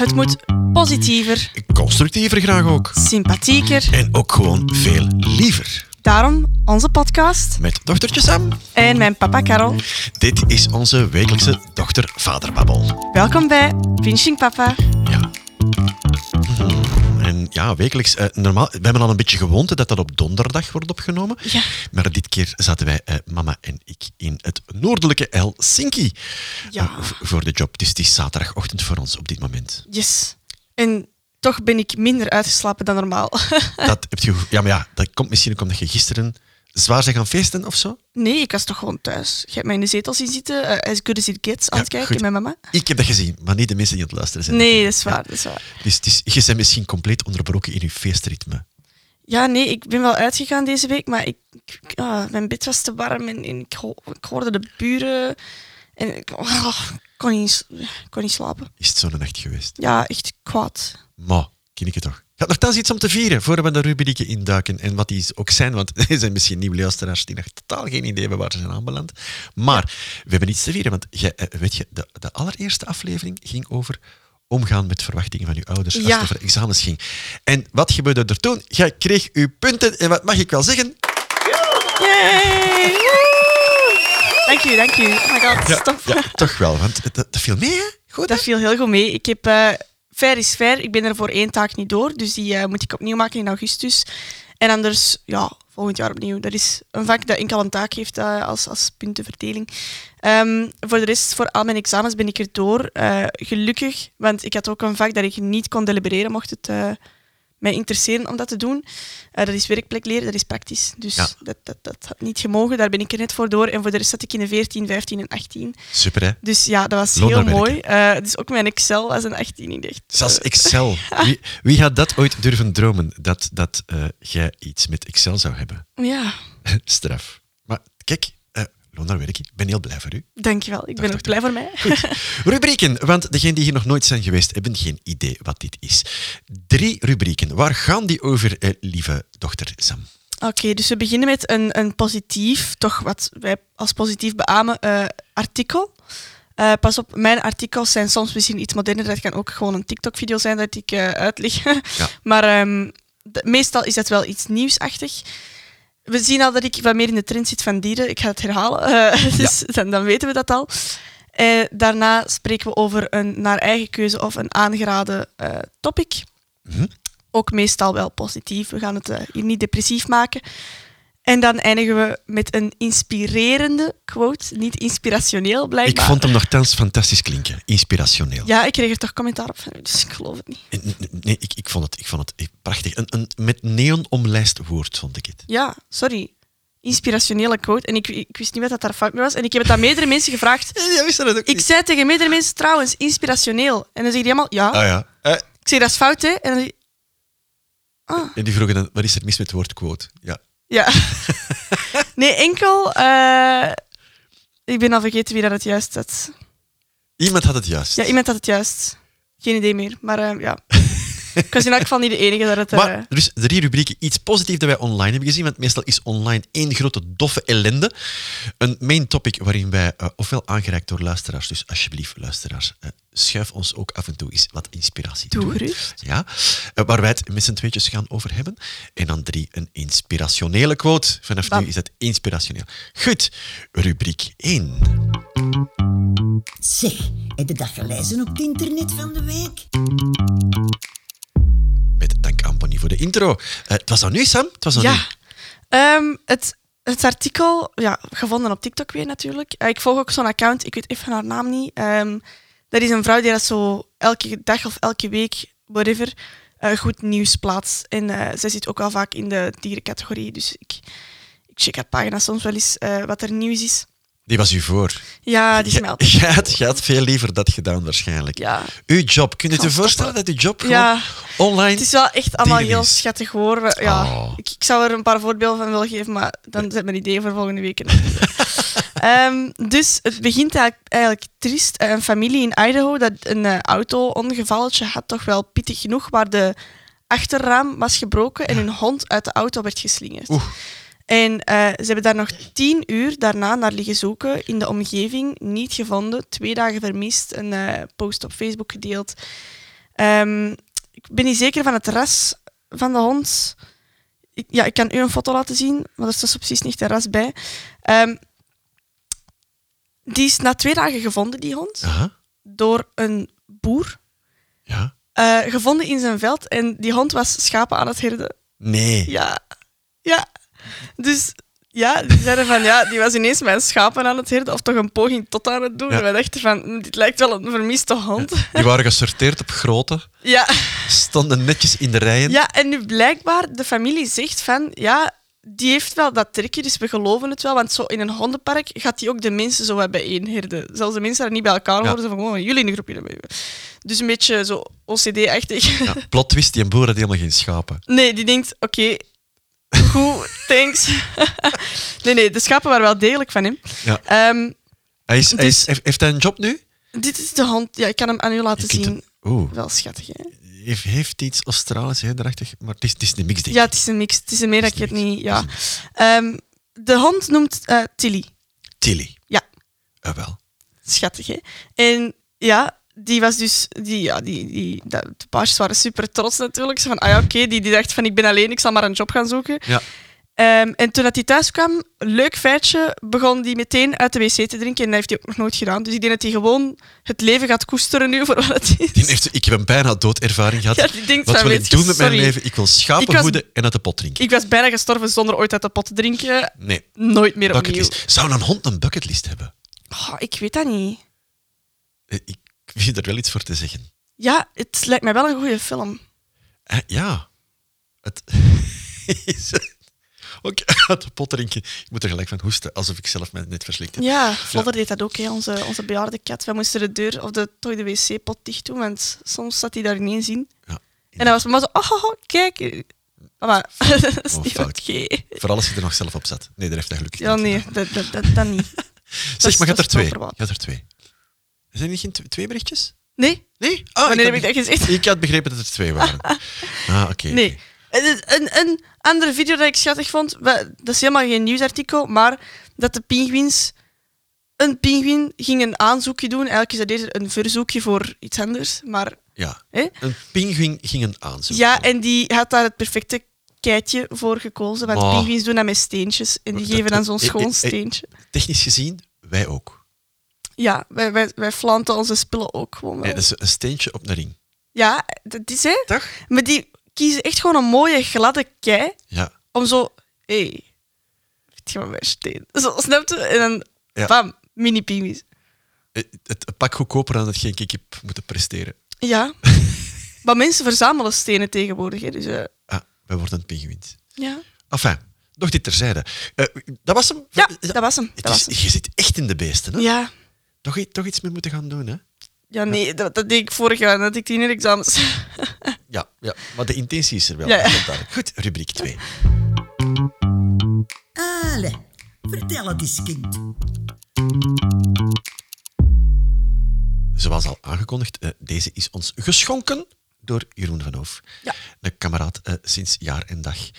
Het moet positiever, Constructiever graag ook. sympathieker. En ook gewoon veel liever. Daarom onze podcast Met dochtertje Sam. en mijn papa Karel. Dit is onze wekelijkse dochter-vaderbabbel. Welkom bij Pinching Papa. Ja. Ja, wekelijks. eh, normaal, we hebben al een beetje gewoonte dat dat op donderdag wordt opgenomen. Ja. Maar dit keer zaten wij, eh, mama en ik, in het noordelijke Helsinki Ja. eh, voor de job. Dus het is zaterdagochtend voor ons op dit moment. Yes. En toch ben ik minder uitgeslapen dan normaal. Dat heb je, ja, maar ja, dat komt misschien ook omdat je gisteren zwaar zijn gaan feesten of zo. Nee, ik was toch gewoon thuis. Je hebt mij in de zetel zien zitten, eh, as good as it gets, aan Ja, het kijken goed. met mama. Ik heb dat gezien, maar niet de mensen die aan het luisteren zijn. Nee, dat is waar, dat is waar. Dus het is, je bent misschien compleet onderbroken in je feestritme. Ja, nee, ik ben wel uitgegaan deze week, maar ik, ik- ah, mijn bed was te warm en, en ik, ho- ik hoorde de buren en ik ah, kon, niet, kon niet slapen. Is het zo'n nacht geweest? Ja, echt kwaad. Maar, ken ik het toch? Gaat nogthans iets om te vieren, voor we de rubrieken induiken en wat die ook zijn, want er zijn misschien nieuwe luisteraars die nog totaal geen idee hebben waar ze zijn aanbeland. Maar we hebben iets te vieren, want jij, eh, weet je, de, de allereerste aflevering ging over omgaan met verwachtingen van je ouders als Ja. het over examens ging. En wat gebeurde er toen? Jij kreeg uw punten en wat mag ik wel zeggen? Yay! Dank u, dank u. Oh my god, stop. Ja, toch wel, want dat, dat viel mee, hè? Goed, hè? Dat viel heel goed mee. Ik heb eh fair is fair. Ik ben er voor één taak niet door, dus die eh, moet ik opnieuw maken in augustus. En anders, ja, volgend jaar opnieuw. Dat is een vak dat enkel een taak heeft eh, als, als puntenverdeling. Ehm, voor de rest, voor al mijn examens ben ik er door. Eh, gelukkig, want ik had ook een vak dat ik niet kon delibereren, mocht het mij interesseren om dat te doen. Eh, dat is werkplek leren, dat is praktisch. Dus Ja. dat, dat, dat had niet gemogen, daar ben ik er net voor door. En voor de rest zat ik in de 14, 15 en 18. Super, hè? Dus ja, dat was heel mooi. Eh dus ook mijn Excel was een 18 in echt. Zelfs Excel. Wie, wie had dat ooit durven dromen, dat, dat eh, jij iets met Excel zou hebben? Ja, Straf. Maar kijk, eh loon naar werk. Ik ben heel blij voor u. dankjewel. Ik ben ook blij voor mij. Rubrieken, want degenen die hier nog nooit zijn geweest, hebben geen idee wat dit is. Drie rubrieken. Waar gaan die over, eh, lieve dochter Sam? Oké, dus we beginnen met een, een positief, toch wat wij als positief beamen, eh, artikel. Eh, pas op, mijn artikels zijn soms misschien iets moderner. Dat kan ook gewoon een TikTok-video zijn dat ik eh, uitleg. Ja. maar ehm, de- meestal is dat wel iets nieuwsachtig. We zien al dat ik wat meer in de trend zit van dieren. Ik ga het herhalen, eh, dus dan, dan weten we dat al. Eh, daarna spreken we over een naar eigen keuze of een aangeraden eh, topic. Mhm. Ook meestal wel positief. We gaan het hier niet depressief maken. En dan eindigen we met een inspirerende quote. Niet inspirationeel, blijkbaar. Ik vond hem nogthans fantastisch klinken. Inspirationeel. Ja, ik kreeg er toch commentaar op van u, dus ik geloof het niet. Nee, ik, ik, vond het, ik vond het prachtig. Een, een met neon omlijst woord, vond ik het. Ja, sorry. Inspirationele quote. En ik, ik wist niet wat dat daar fout mee was. En ik heb het aan meerdere mensen gevraagd. Ja, wist dat ook Ik zei tegen meerdere mensen trouwens, inspirationeel. En dan zeggen die allemaal, ja. Ah ja. Eh, Ik zeg, dat is fout, hè. En dan zeg ah, en die vroegen dan, wat is er mis met het woord quote? Ja. Ja. nee, enkel... eh, ik ben al vergeten wie dat het juist had. Iemand had het juist. Ja, iemand had het juist. Geen idee meer, maar eh, ja. ik was in elk geval niet de enige dat het... Maar dus drie rubrieken. Iets positiefs dat wij online hebben gezien, want meestal is online één grote doffe ellende. Een main topic waarin wij eh, ofwel aangereikt door luisteraars, dus alsjeblieft luisteraars, eh, schuif ons ook af en toe eens wat inspiratie Doe toe. gerust. Ja, waar wij het met z'n tweetjes gaan over hebben. En dan drie, een inspirationele quote. Vanaf Bam. nu is dat inspirationeel. Goed, rubriek 1. Zeg, heb je dat gelezen op het internet van de week? Met dank aan Bonnie voor de intro. Eh, het was aan nu, Sam. Het was aan ja. nu. Ehm, het, het artikel, ja, gevonden op TikTok weer natuurlijk. Eh, ik volg ook zo'n account, ik weet even haar naam niet. Ehm, dat is een vrouw die dat zo elke dag of elke week, whatever, eh, goed nieuws plaatst. En zij zit ook wel vaak in de dierencategorie, dus ik, ik check haar pagina soms wel eens wat er nieuws is. Die was u voor. Ja, die Jij- altijd... Jij had, veel liever dat gedaan, waarschijnlijk. Ja. Uw job, kun je je voorstellen dat uw job Ja. online... Het is wel echt allemaal heel is. schattig hoor. Ja, Oh. ik, ik zou er een paar voorbeelden van willen geven, maar dan zijn mijn ideeën voor volgende week. Ehm, dus het begint eigenlijk, eigenlijk triest. Eh, Een familie in Idaho dat een eh, auto-ongevalletje had, toch wel pittig genoeg, waar de achterraam was gebroken en hun hond uit de auto werd geslingerd. Oeh. En eh, ze hebben daar nog tien uur daarna naar liggen zoeken in de omgeving. Niet gevonden. Twee dagen vermist. Een eh, post op Facebook gedeeld. Ehm, ik ben niet zeker van het ras van de hond. Ik, ja, ik kan u een foto laten zien, maar er staat precies niet een ras bij. Ehm, die is na twee dagen gevonden, die hond, Aha. door een boer. Ja. Eh, gevonden in zijn veld en die hond was schapen aan het herden. Nee. Ja, ja. Dus ja, die zeiden van ja, die was ineens mijn schapen aan het herden of toch een poging tot aan het doen. Ja. En wij dachten van, dit lijkt wel een vermiste hond. Die waren gesorteerd op grootte, Ja. stonden netjes in de rijen. ja, en nu blijkbaar, de familie zegt van ja, die heeft wel dat trekje, dus we geloven het wel. Want zo in een hondenpark gaat die ook de mensen zo wat bijeen herden. Zelfs de mensen daar niet bij elkaar horen, ze van gewoon jullie in de groep. jullie in de groep. Dus een beetje zo OCD-achtig. Ja, plot twist, die boer had helemaal geen schapen. Nee, die denkt, oké, goed, thanks. nee, nee, de schapen waren wel degelijk van hem. Ja. Ehm, Hij is, hij is, heeft, hij een job nu? dit is de hond. Ja, ik kan hem aan u laten zien. Wel schattig, hè? heeft, heeft iets Australisch hè, daarachter, maar het is, het is een mix, denk Ja, ik. het is een mix. Het is een meer dat ik het niet... Ja. Ehm, de hond noemt eh, Tilly. Tilly. Ja. Ah, wel. Schattig, hè? En ja, die was dus... Die, ja, die, die, dat- de paasjes waren super trots natuurlijk. Ze van, ah ja, oké. Die, die dacht van, ik ben alleen, ik zal maar een job gaan zoeken. Ja. Ehm, en toen dat hij thuis kwam, leuk feitje, begon hij meteen uit de wc te drinken. En dat heeft hij ook nog nooit gedaan. Dus ik denk dat hij gewoon het leven gaat koesteren nu voor wat het is. Die heeft, ik heb een bijna doodervaring gehad. Ja, die denkt Wat wil ik doen met mijn leven? Ik wil schapen Ik hoeden en uit de pot drinken. Ik was bijna gestorven zonder ooit uit de pot te drinken. Nee, Nooit meer opnieuw. bucketlist. Zou een hond een bucketlist hebben? Oh, ik weet dat niet. Eh, Ik vind er wel iets voor te zeggen. Ja, het lijkt mij wel een goede film. Eh, ja. Het is... Ook uit de pot drinken. Ik moet er gelijk van hoesten, alsof ik zelf mij net verslikt heb. Ja, Flodder deed dat ook, hè, onze, onze bejaarde kat. Wij moesten de deur of de, toch de wc-pot dicht doen, want soms zat hij daar ineens in. Ja. En dan was maar zo, oh, oh, oh, kijk. Maar dat is Oh, niet fout. oké. Vooral als je er nog zelf op zat. Nee, daar heeft hij gelukkig Ja, niet nee, dat, dat, dat, dat niet. Zeg, is- maar je hebt dat er is twee. Je hebt er twee. Zijn er niet geen tw- twee berichtjes? Nee? Nee? Ah, Wanneer heb had ik dat gezegd? Ik had begrepen dat er twee waren. Ah, oké. Nee. Een, een, andere video dat ik schattig vond, dat is helemaal geen nieuwsartikel, maar dat de pinguïns... Een pinguïn ging een aanzoekje doen. Eigenlijk is dat eerder een verzoekje voor iets anders. Maar Ja. Hè? Een pinguïn ging een aanzoek. Ja, en die had daar het perfecte keitje voor gekozen. Want pinguïns doen dat met steentjes. En die Dat- geven dan zo'n eh, eh, schoon eh, steentje. Technisch gezien, wij ook. Ja, wij, wij, wij flanten onze spullen ook gewoon wel. Ja, dat is een steentje op een ring. Ja, dat is hè. Toch? Maar die kiezen echt gewoon een mooie, gladde kei. Ja. Om zo... Hé, hey, weet je wat mijn steen? Zo, snap je? En dan... Ja. Bam, mini pinguïns. Eh, Het het pak goedkoper dan hetgeen ik heb moeten presteren. Ja. maar mensen verzamelen stenen tegenwoordig. Hè, dus eh, Ah, wij worden pinguïns. ja. Enfin, nog dit terzijde. Eh, dat was hem? ja, Ja, dat was hem. het Dat is- was hem. je zit echt in de beesten. Hè? Ja. Toch, toch iets mee moeten gaan doen. Hè? Ja, nee, dat, dat deed ik vorig jaar. Dat had ik tien examens. Ja, ja, maar de intentie is er wel. Ja. Goed, rubriek 2. Allee, vertel het eens, kind. Zoals al aangekondigd, eh, deze is ons geschonken door Jeroen van Hoof. Ja. Een kameraad eh, sinds jaar en dag.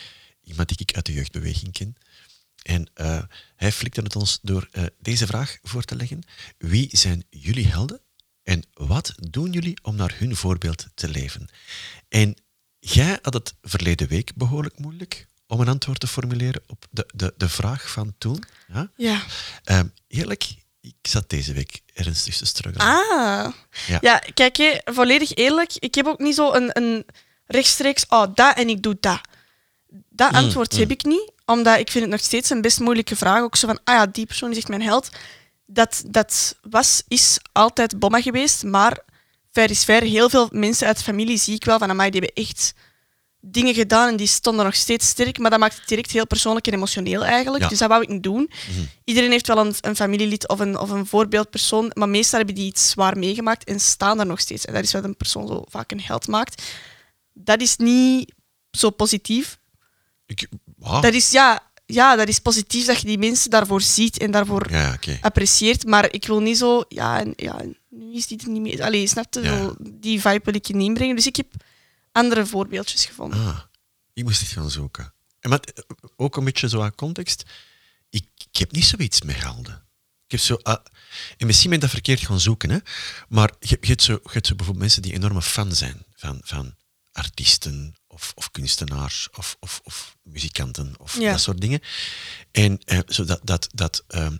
Iemand die ik uit de jeugdbeweging ken. En eh, hij flikte het ons door eh, deze vraag voor te leggen. Wie zijn jullie helden? En wat doen jullie om naar hun voorbeeld te leven? En jij had het verleden week behoorlijk moeilijk om een antwoord te formuleren op de, de, de vraag van toen. Ja? Ja. Ehm, eerlijk, ik zat deze week ernstig te struggelen. Ah. Ja. Ja, kijk, hè, volledig eerlijk. Ik heb ook niet zo een, een rechtstreeks, oh, dat en ik doe dat. Dat Mm, antwoord mm. heb ik niet, omdat ik vind het nog steeds een best moeilijke vraag. Ook zo van, ah ja, die persoon is echt mijn held. Dat, dat was, is altijd bomma geweest, maar fair is fair. Heel veel mensen uit de familie zie ik wel van, amai, die hebben echt dingen gedaan en die stonden nog steeds sterk, maar dat maakt het direct heel persoonlijk en emotioneel eigenlijk. Ja. Dus dat wou ik niet doen. Mhm. Iedereen heeft wel een, een familielid of een, of een voorbeeldpersoon, maar meestal hebben die iets zwaar meegemaakt en staan er nog steeds. En dat is wat een persoon zo vaak een held maakt. Dat is niet zo positief. Ik, Dat is, ja, ja, dat is positief dat je die mensen daarvoor ziet en daarvoor ja, apprecieert, maar ik wil niet zo, ja, en, ja nu is die er niet meer. Allee, snap je? Ja. Die vibe wil ik je niet inbrengen. Dus ik heb andere voorbeeldjes gevonden. Ah, ik moest echt gaan zoeken. En met, ook een beetje zo aan context. Ik, ik heb niet zoiets met helden. Ik heb zo, ah, en misschien ben ik dat verkeerd gaan zoeken, hè, maar je, je, hebt zo, je hebt zo bijvoorbeeld mensen die enorme fan zijn van, van artiesten of, of kunstenaars of, of, of muzikanten of Ja. dat soort dingen. En eh, zo dat, dat, ehm,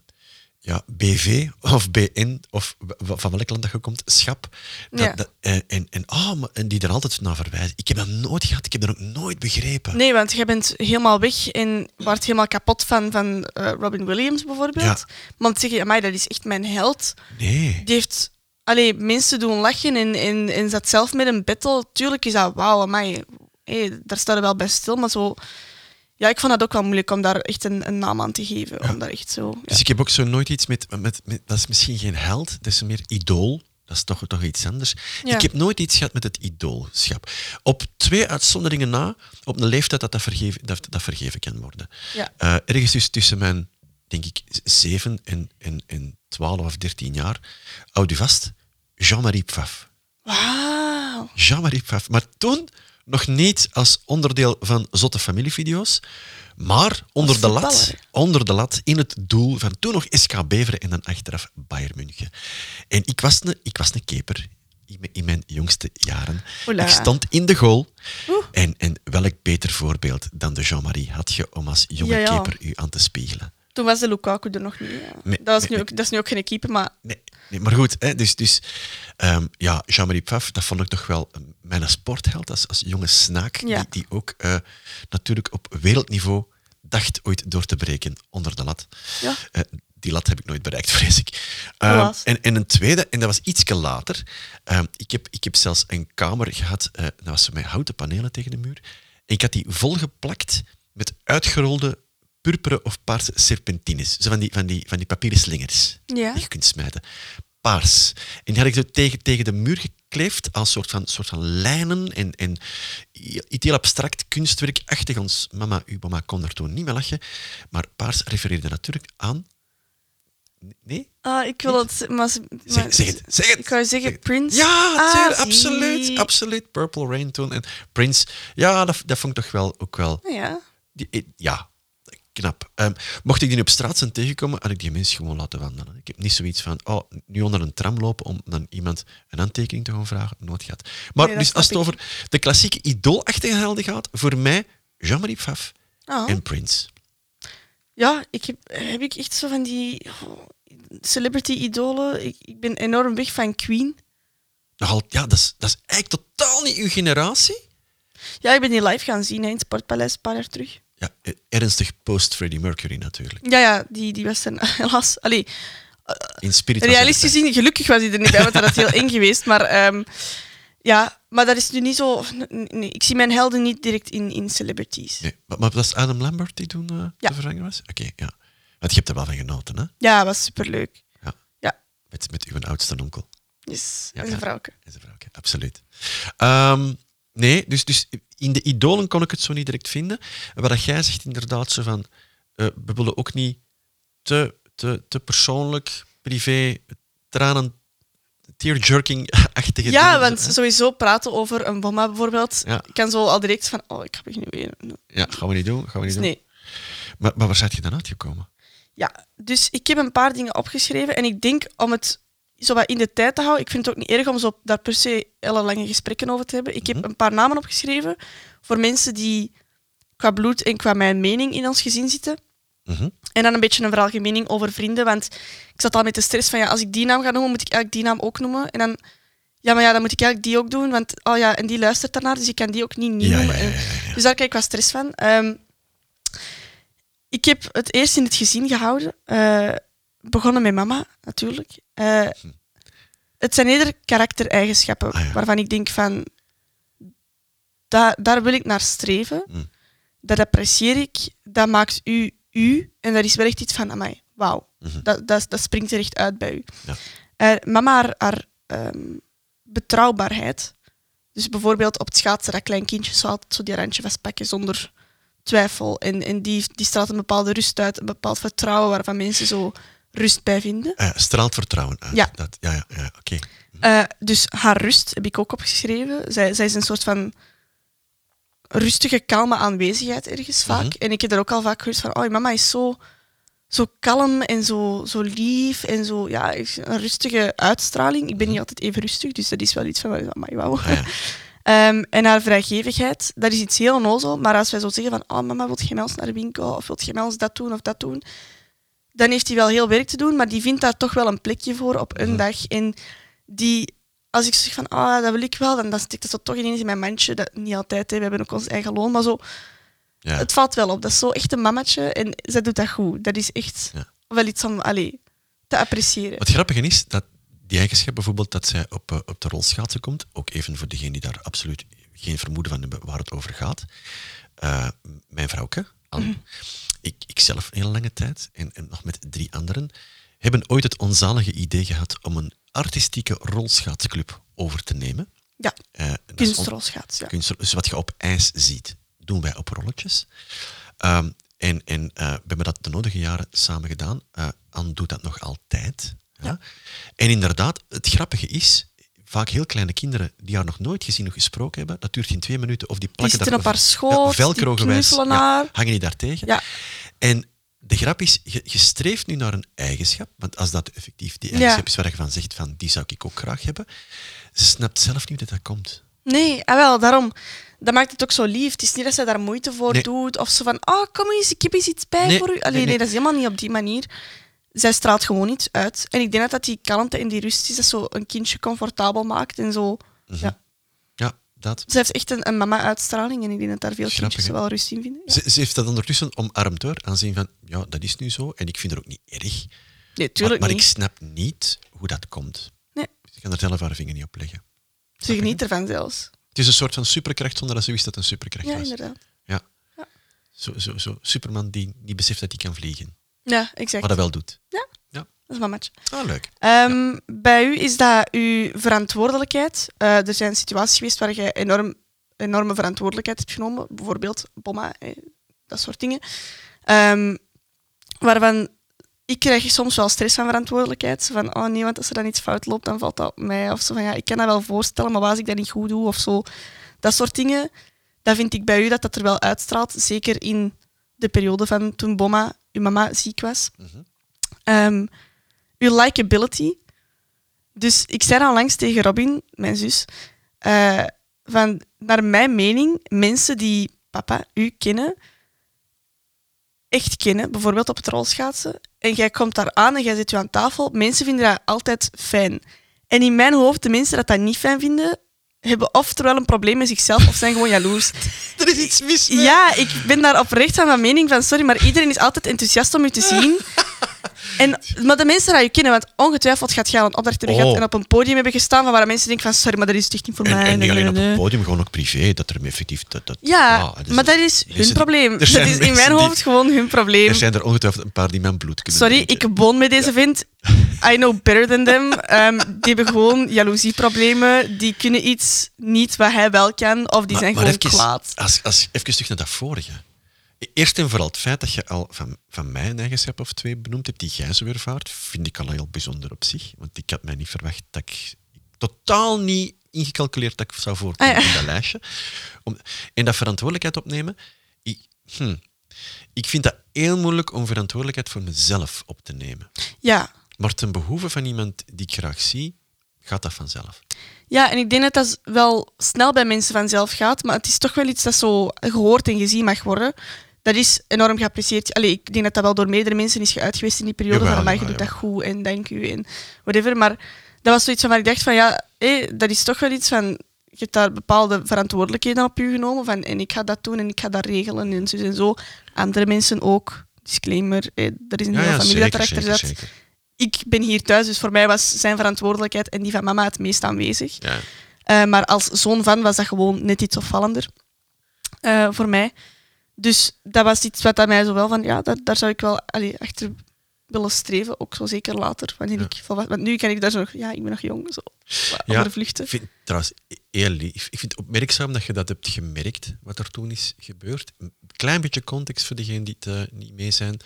ja, BV of BN of van welk land dat je komt, schap. Dat, Ja. dat, eh, en, en, ah, en die er altijd naar verwijzen. Ik heb dat nooit gehad, ik heb dat ook nooit begrepen. Nee, want jij bent helemaal weg en wordt helemaal kapot van, van eh, Robin Williams bijvoorbeeld. Ja. Want zeg je, amai, dat is echt mijn held. Nee. Die heeft allee, mensen doen lachen en, en, en zat zelf met een battle. Tuurlijk is dat wauw, amai. Hey, daar staat er wel bij stil, maar zo... Ja, ik vond dat ook wel moeilijk om daar echt een, een naam aan te geven. Om daar echt zo... ja. Dus ik heb ook zo nooit iets met, met, met... Dat is misschien geen held, dat is meer idool. Dat is toch, toch iets anders. Ja. Ik heb nooit iets gehad met het idoolschap. Op twee uitzonderingen na, op een leeftijd dat dat vergeven, dat, dat vergeven kan worden. Ja. Eh, ergens dus tussen mijn, denk ik, zeven en, en, en 12 of 13 jaar, houd u vast, Jean-Marie Pfaff. Wauw. Jean-Marie Pfaff. Maar toen nog niet als onderdeel van zotte familievideo's, maar onder de, lat, onder de lat in het doel van toen nog SK Beveren en dan achteraf Bayern München. En ik was een, ik was een keeper in mijn, in mijn jongste jaren. Ik stond in de goal. Oeh. En, en welk beter voorbeeld dan de Jean-Marie had je om als jonge Ja, ja. keeper u aan te spiegelen? Toen was de Lukaku er nog niet. Ja. Nee, dat, is nee, nu ook, dat is nu ook geen keeper, maar Nee, maar goed. Hè, dus dus ehm, ja, Jean-Marie Pfaff, dat vond ik toch wel mijn sportheld als, als jonge snaak. Ja. Die, die ook eh, natuurlijk op wereldniveau dacht ooit door te breken onder de lat. Ja. Eh, die lat heb ik nooit bereikt, vrees ik. Ehm, en, en een tweede, en dat was ietsje later. ehm, ik, heb, ik heb zelfs een kamer gehad, eh, dat was met houten panelen tegen de muur. En ik had die volgeplakt met uitgerolde purperen of paarse serpentines. Zo van die, van die, van die papieren slingers Ja. die je kunt smijten. Paars. En die had ik zo tegen, tegen de muur gekleefd als soort van, soort van lijnen en, en iets heel abstract kunstwerkachtig. Ons mama, uw mama kon er toen niet mee lachen. Maar paars refereerde natuurlijk aan... Nee? Ah, ik wil het... Maar, Zeg, maar- zeg het, zeg het. Ik wou zeggen Prince. Ja, Ah, absoluut, absoluut. Purple Rain toen. En Prince, ja, dat, dat vond ik toch wel ook wel... Ja. Die, eh, ja, knap. Ehm, mocht ik die op straat zijn tegenkomen, had ik die mensen gewoon laten wandelen. Ik heb niet zoiets van, oh, nu onder een tram lopen om dan iemand een handtekening te gaan vragen. Nooit gehad. Maar Nee, dus als het over de klassieke idoolachtige helden gaat, voor mij Jean-Marie Pfaff Ah. en Prince. Ja, ik heb, heb ik echt zo van die oh, celebrity-idolen. Ik, ik ben enorm weg van Queen. Nogal, ja, dat is, dat is eigenlijk totaal niet uw generatie. Ja, ik ben die live gaan zien hè, in het Sportpaleis een paar jaar terug. Ja, eh, ernstig post-Freddie Mercury natuurlijk. Ja, ja, die, die was dan helaas... Allee, In spirit was hij realistisch gezien, gelukkig was hij er niet bij, want dat had heel eng geweest. Maar ehm, ja, maar dat is nu niet zo... Nee, ik zie mijn helden niet direct in, in celebrities. Nee, maar, maar was Adam Lambert die toen eh Ja. te vervangen was? Oké, ja. Want je hebt er wel van genoten, hè? Ja, dat was superleuk. Ja. Ja, Met, met uw oudste onkel. yes. Ja, een ja. vrouwke. Is een vrouwke, absoluut. Ehm, nee, dus, dus in de idolen kon ik het zo niet direct vinden. En wat jij zegt inderdaad, zo van, eh, we willen ook niet te, te, te persoonlijk, privé, tranen, tear-jerking-achtige Ja, dingen. want hè. sowieso praten over een bomma bijvoorbeeld, Ja. ik kan zo al direct van, oh, ik ga beginnen weer. Ja, gaan we niet doen, gaan we niet Dus doen. nee. Maar, maar waar zijn je dan uitgekomen? Ja, dus ik heb een paar dingen opgeschreven en ik denk om het zo wat in de tijd te houden, ik vind het ook niet erg om zo daar per se hele lange gesprekken over te hebben. Ik heb een paar namen opgeschreven voor mensen die qua bloed en qua mijn mening in ons gezin zitten. Mhm. En dan een beetje een veralgemening over vrienden, want ik zat al met de stress van ja, als ik die naam ga noemen, moet ik eigenlijk die naam ook noemen. En dan, ja, maar ja, dan moet ik eigenlijk die ook doen, want oh ja, en die luistert daarnaar, dus ik kan die ook niet niet Ja, noemen. ja, ja, En- ja, ja. Dus daar krijg ik wat stress van. Ehm, ik heb het eerst in het gezin gehouden. eh, begonnen met mama, natuurlijk. Eh, het zijn eerder karaktereigenschappen Ah, ja. waarvan ik denk van... Da daar wil ik naar streven. Mm. Dat apprecieer ik. Dat maakt u u. En daar is wel echt iets van, amai, wauw. Mhm. Dat, dat, dat springt er echt uit bij u. Ja. Eh, mama, haar, haar ehm, betrouwbaarheid. Dus bijvoorbeeld op het schaatsen, dat klein kindje zou altijd zo die randje vastpakken zonder twijfel. En, en die, die straalt een bepaalde rust uit, een bepaald vertrouwen waarvan mensen zo rust bij vinden. Ah ja, straalt vertrouwen uit. Ja. Dat, ja, ja, ja oké. Eh, dus haar rust heb ik ook opgeschreven. Zij, zij is een soort van rustige, kalme aanwezigheid ergens vaak. Mhm. En ik heb er ook al vaak gehoord van, oh, mama is zo, zo kalm en zo, zo lief en zo, ja, een rustige uitstraling. Ik ben niet altijd even rustig, dus dat is wel iets van, maar wauw. Ah, ja. Ehm, en haar vrijgevigheid, dat is iets heel onnozel. Maar als wij zo zeggen van, oh mama, wilt je mij eens naar de winkel? Of wilt je mij eens dat doen of dat doen? Dan heeft hij wel heel werk te doen, maar die vindt daar toch wel een plekje voor op een Mhm. dag. En die, als ik zeg van, ah, dat wil ik wel, dan, dan stikt dat zo toch ineens in mijn mandje. Dat, niet altijd, hè, we hebben ook ons eigen loon, maar zo, Ja. het valt wel op. Dat is zo echt een mamatje en zij doet dat goed. Dat is echt Ja. wel iets om te appreciëren. Wat grappige is, dat die eigenschap bijvoorbeeld dat zij op, eh, op de rolschaatsen komt, ook even voor degenen die daar absoluut geen vermoeden van hebben waar het over gaat. Eh, mijn vrouwke, Anne, ik, ik zelf een hele lange tijd, en, en nog met drie anderen, hebben ooit het onzalige idee gehad om een artistieke rolschaatsclub over te nemen. Ja, on- kunstrolschaats. Ja. kunst, dus wat je op ijs ziet, doen wij op rolletjes. Ehm, en en eh, we hebben dat de nodige jaren samen gedaan. Eh Anne doet dat nog altijd. Ja. En inderdaad, het grappige is, vaak heel kleine kinderen die haar nog nooit gezien of gesproken hebben, dat duurt in twee minuten of die plakken zitten daar op haar schoot, die velcro-gewijs, knuffelen haar. hangen die daar tegen. Ja. En de grap is, je, je streeft nu naar een eigenschap, want als dat effectief die Ja. eigenschap is waar je van zegt, van die zou ik ook graag hebben, ze snapt zelf niet dat dat komt. Nee, ah wel, daarom. Dat maakt het ook zo lief. Het is niet dat zij daar moeite voor Nee. doet. Of zo van, oh, kom eens, ik heb eens iets bij Nee, voor u. Allee, nee, nee, nee. dat is helemaal niet op die manier. Zij straalt gewoon iets uit. En ik denk dat dat die kalmte en die rust is, dat zo een kindje comfortabel maakt. En zo. Mhm. Ja. Ja, dat. Ze heeft echt een, een mama-uitstraling. En ik denk dat daar veel Grappig, kindjes hè? wel rust in vinden. Ja. Ze, ze heeft dat ondertussen omarmd hoor, aanzien van, ja, dat is nu zo en ik vind het ook niet erg. Nee, Maar, tuurlijk maar ik niet. snap niet hoe dat komt. Nee. Ze kan er zelf haar vinger niet op leggen. Ze geniet ervan zelfs. Het is een soort van superkracht zonder dat ze wist dat het een superkracht Ja, was. inderdaad. Ja. Ja. Zo, zo, zo. Superman die niet beseft dat hij kan vliegen, Ja, exact. maar dat wel doet. Ja. Ja. Dat is mamaatje. Ah, leuk. Ehm, Bij u is dat uw verantwoordelijkheid. Eh, er zijn situaties geweest waar je enorm, enorme verantwoordelijkheid hebt genomen. Bijvoorbeeld bomma, eh, dat soort dingen. Ehm, waarvan ik krijg soms wel stress van verantwoordelijkheid. Van, oh nee, want als er dan iets fout loopt, dan valt dat op mij. Of zo van, ja, ik kan dat wel voorstellen, maar wat als ik dat niet goed doe? Of zo. Dat soort dingen. Dat vind ik bij u dat dat er wel uitstraalt. Zeker in de periode van toen bomma, uw mama, ziek was. Ehm, uw likability. Dus ik zei dan langs tegen Robin, mijn zus, eh, van naar mijn mening, mensen die papa, u kennen, echt kennen, bijvoorbeeld op het rolschaatsen, en jij komt daar aan en jij zit u aan tafel, mensen vinden dat altijd fijn. En in mijn hoofd, de mensen dat dat niet fijn vinden, hebben oftewel een probleem met zichzelf of zijn gewoon jaloers. Er is iets mis mee. Ja, ik ben daar oprecht van van mening van, sorry, maar iedereen is altijd enthousiast om u te zien. En, maar de mensen die je kennen, want ongetwijfeld gaat al een opdracht hebben gehad Oh. en op een podium hebben gestaan van waar mensen denken van, sorry, maar dat is echt niet voor En, mij. en niet alleen op het nee. podium, gewoon ook privé, dat er effectief... Dat, dat, Ja, maar dat is mensen- hun probleem. Dat is in mijn die- hoofd gewoon hun probleem. Er zijn er ongetwijfeld een paar die mijn bloed kunnen Sorry, drinken. ik woon met deze vent. I know better than them. Ehm, die hebben gewoon jaloezieproblemen. Die kunnen iets niet wat hij wel kan, of die zijn gewoon even, kwaad. Als, als, even terug naar dat vorige. Eerst en vooral het feit dat je al van, van mij een eigenschap of twee benoemd hebt, die jij zo ervaart, vind ik al heel bijzonder op zich. Want ik had mij niet verwacht dat ik... Totaal niet ingecalculeerd dat ik zou voorkomen Ah, ja. in dat lijstje. Om, en dat verantwoordelijkheid opnemen... Ik, hm, ik vind dat heel moeilijk om verantwoordelijkheid voor mezelf op te nemen. Ja. Maar ten behoeve van iemand die ik graag zie, gaat dat vanzelf. Ja, en ik denk dat dat wel snel bij mensen vanzelf gaat, maar het is toch wel iets dat zo gehoord en gezien mag worden. Dat is enorm geapprecieerd. Allee, ik denk dat dat wel door meerdere mensen is geuit geweest in die periode. Jawel, van, maar je doet dat goed en dank u en whatever. Maar dat was zoiets van waar ik dacht van, ja, hé, dat is toch wel iets van... Je hebt daar bepaalde verantwoordelijkheden op je genomen. Van, en ik ga dat doen en ik ga dat regelen en zo en zo. Andere mensen ook. Disclaimer, hé, er is een hele familie dat erachter zat. zeker. Ik ben hier thuis, dus voor mij was zijn verantwoordelijkheid en die van mama het meest aanwezig. Ja. Eh, maar als zoon van was dat gewoon net iets opvallender eh, voor mij. Dus dat was iets wat aan mij zo wel van, ja, daar, daar zou ik wel allee, achter willen streven. Ook zo zeker later, wanneer Ja. ik volwassen Want nu kan ik daar zo nog, ja, ik ben nog jong, zo, Ja, andere vluchten. Ik vind trouwens heel lief. Ik vind het opmerkzaam dat je dat hebt gemerkt, wat er toen is gebeurd. Een klein beetje context voor degenen die het eh, niet mee zijn.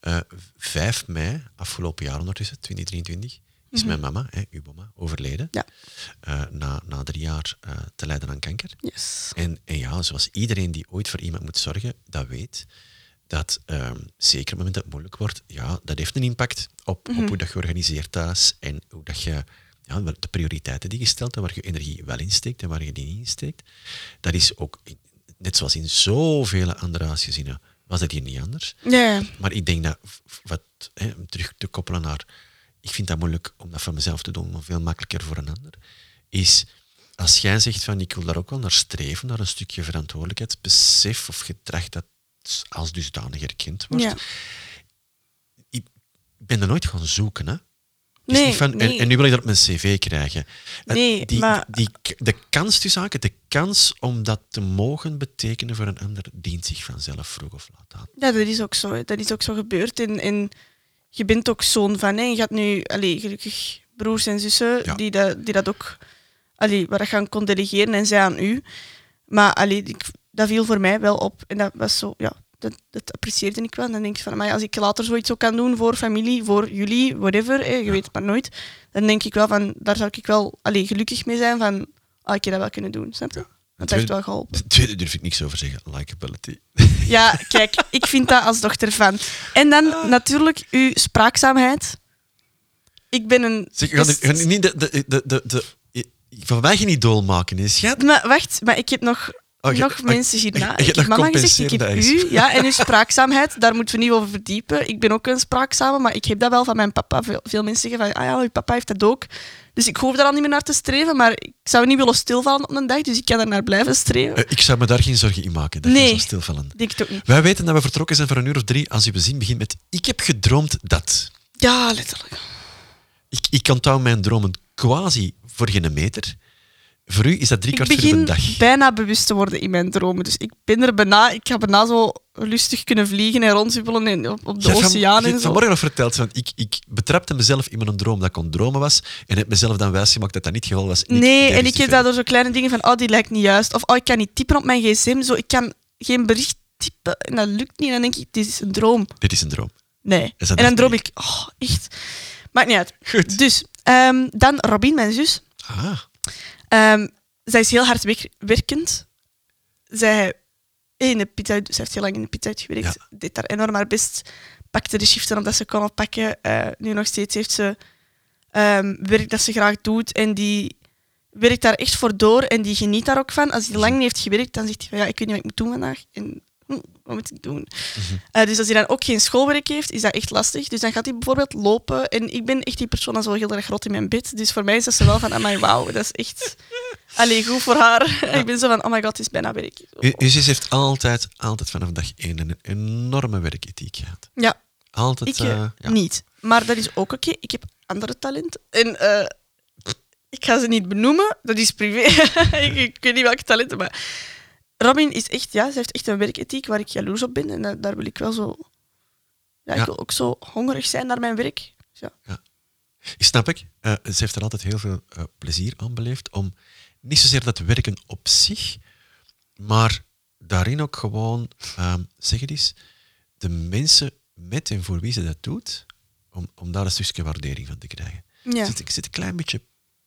Eh 5 mei, afgelopen jaar ondertussen, 2023, is mijn mama, hè, uw mama, overleden. Ja. Eh, na, na drie jaar eh, te lijden aan kanker. Yes. En, en ja, zoals iedereen die ooit voor iemand moet zorgen, dat weet, dat ehm, zeker op het moment dat het moeilijk wordt, ja, dat heeft een impact op, Mhm. op hoe dat je organiseert thuis en hoe dat je ja, de prioriteiten die je stelt en waar je energie wel insteekt en waar je die niet insteekt. Dat is ook, in- net zoals in zoveel andere huisgezinnen, was dat hier niet anders. Maar ik denk dat, wat, hè, om terug te koppelen naar, ik vind dat moeilijk om dat van mezelf te doen, maar veel makkelijker voor een ander, is als jij zegt van ik wil daar ook wel naar streven, naar een stukje verantwoordelijkheidsbesef of gedrag dat als dusdanig erkend wordt. ja. Ik ben er nooit gaan zoeken, hè. Dus Nee, van, en, nee. en nu wil ik dat op mijn cv krijgen. Eh, Nee, die, maar- die, de kans tussen haken, de kans om dat te mogen betekenen voor een ander, dient zich vanzelf vroeg of laat aan. Ja, dat is ook zo. Dat is ook zo gebeurd. En, en je bent ook zoon van. Hè. Je had nu allee, gelukkig broers en zussen Ja. die, dat, die dat ook allee, waar je aan kon delegeren en zij aan u. Maar allee, ik, dat viel voor mij wel op. En dat was zo, ja, dat, dat apprecieerde ik wel. En dan denk ik van, maar als ik later zoiets ook kan doen voor familie, voor jullie, whatever, hè, je weet het maar nooit. Dan denk ik wel van, daar zou ik wel allee, gelukkig mee zijn van, ah, ik heb dat wel kunnen doen. Snap je? Dat heeft wel geholpen. De tweede durf ik niks over zeggen. Likability. Ja, kijk, ik vind dat als dochter van. En dan natuurlijk uw spraakzaamheid. Ik ben een. Zeg, ga, nu- best- ga nu niet de, de, de, de, de, van mij geen idool maken, hè, schat. Maar wacht, maar ik heb nog, Oh, je- nog oh, mensen hierna. je hebt Ik heb mama gezegd, ik heb u. Ja, en uw spraakzaamheid, daar moeten we niet over verdiepen. Ik ben ook een spraakzame, maar ik heb dat wel van mijn papa. Veel, veel mensen zeggen van, ah ja, uw papa heeft dat ook. Dus ik hoef daar al niet meer naar te streven, maar ik zou niet willen stilvallen op een dag, dus ik kan er naar blijven streven. Eh, ik zou me daar geen zorgen in maken, dat Nee. je stilvallen. Ik denk het ook niet. Wij weten dat we vertrokken zijn voor een uur of drie als uw zin begint met ik heb gedroomd dat. Ja, letterlijk. Ik, ik onthoud mijn dromen quasi voor geen meter. Voor u is dat drie Ik kwart uur een dag. bijna bewust te worden in mijn dromen. Dus ik ben er bijna, ik ga bijna zo lustig kunnen vliegen en rondzuppelen en op, op de van- oceaan hebt zo. vanmorgen nog verteld, want ik, ik betrapte mezelf in mijn droom dat ik aan dromen was en heb mezelf dan wijsgemaakt dat dat niet het geval was. En ik Nee, en ik heb daardoor zo kleine dingen van, oh, die lijkt niet juist. Of, oh, ik kan niet typen op mijn gsm. Zo, ik kan geen bericht typen en dat lukt niet. En dan denk ik, dit is een droom. Dit is een droom. Nee. En dan droom ik, oh, echt. Maakt niet uit. Goed. Dus, ehm, dan Robin, mijn zus. Ah, Ehm, zij is heel hard wer- werkend. Zij, in de pizza, zij heeft heel lang in de pizza gewerkt. Ja. Deed daar enorm haar best. Pakte de shiften omdat ze kon oppakken. Eh, nu nog steeds heeft ze ehm, werk dat ze graag doet. En die werkt daar echt voor door. En die geniet daar ook van. Als hij lang niet heeft gewerkt, dan zegt hij van ja, ik weet niet wat ik moet doen vandaag. En hm, wat moet ik doen? Eh, dus als hij dan ook geen schoolwerk heeft, is dat echt lastig. Dus dan gaat hij bijvoorbeeld lopen. En ik ben echt die persoon dat zo heel erg rot in mijn bed. Dus voor mij is dat ze wel van, amai, wauw, dat is echt... Allee, goed voor haar. ik ben zo van, oh my god, het is bijna werk. U- Uw zus heeft altijd, altijd vanaf dag één een enorme werkethiek gehad. Ja, Altijd. ik eh, eh, ja. niet. Maar dat is ook oké. Ik heb andere talenten. En eh, ik ga ze niet benoemen. Dat is privé. ik, ik weet niet welke talenten, maar... Robin is echt, ja, ze heeft echt een werkethiek waar ik jaloers op ben. En da- daar wil ik wel zo... Ja, ik Ja. wil ook zo hongerig zijn naar mijn werk. Ja. Ik snap ik. Eh, ze heeft er altijd heel veel eh, plezier aan beleefd om niet zozeer dat werken op zich, maar daarin ook gewoon, ehm, zeg het eens, de mensen met en voor wie ze dat doet, om, om daar een stukje waardering van te krijgen. Ja. Er, zit, er zit een klein beetje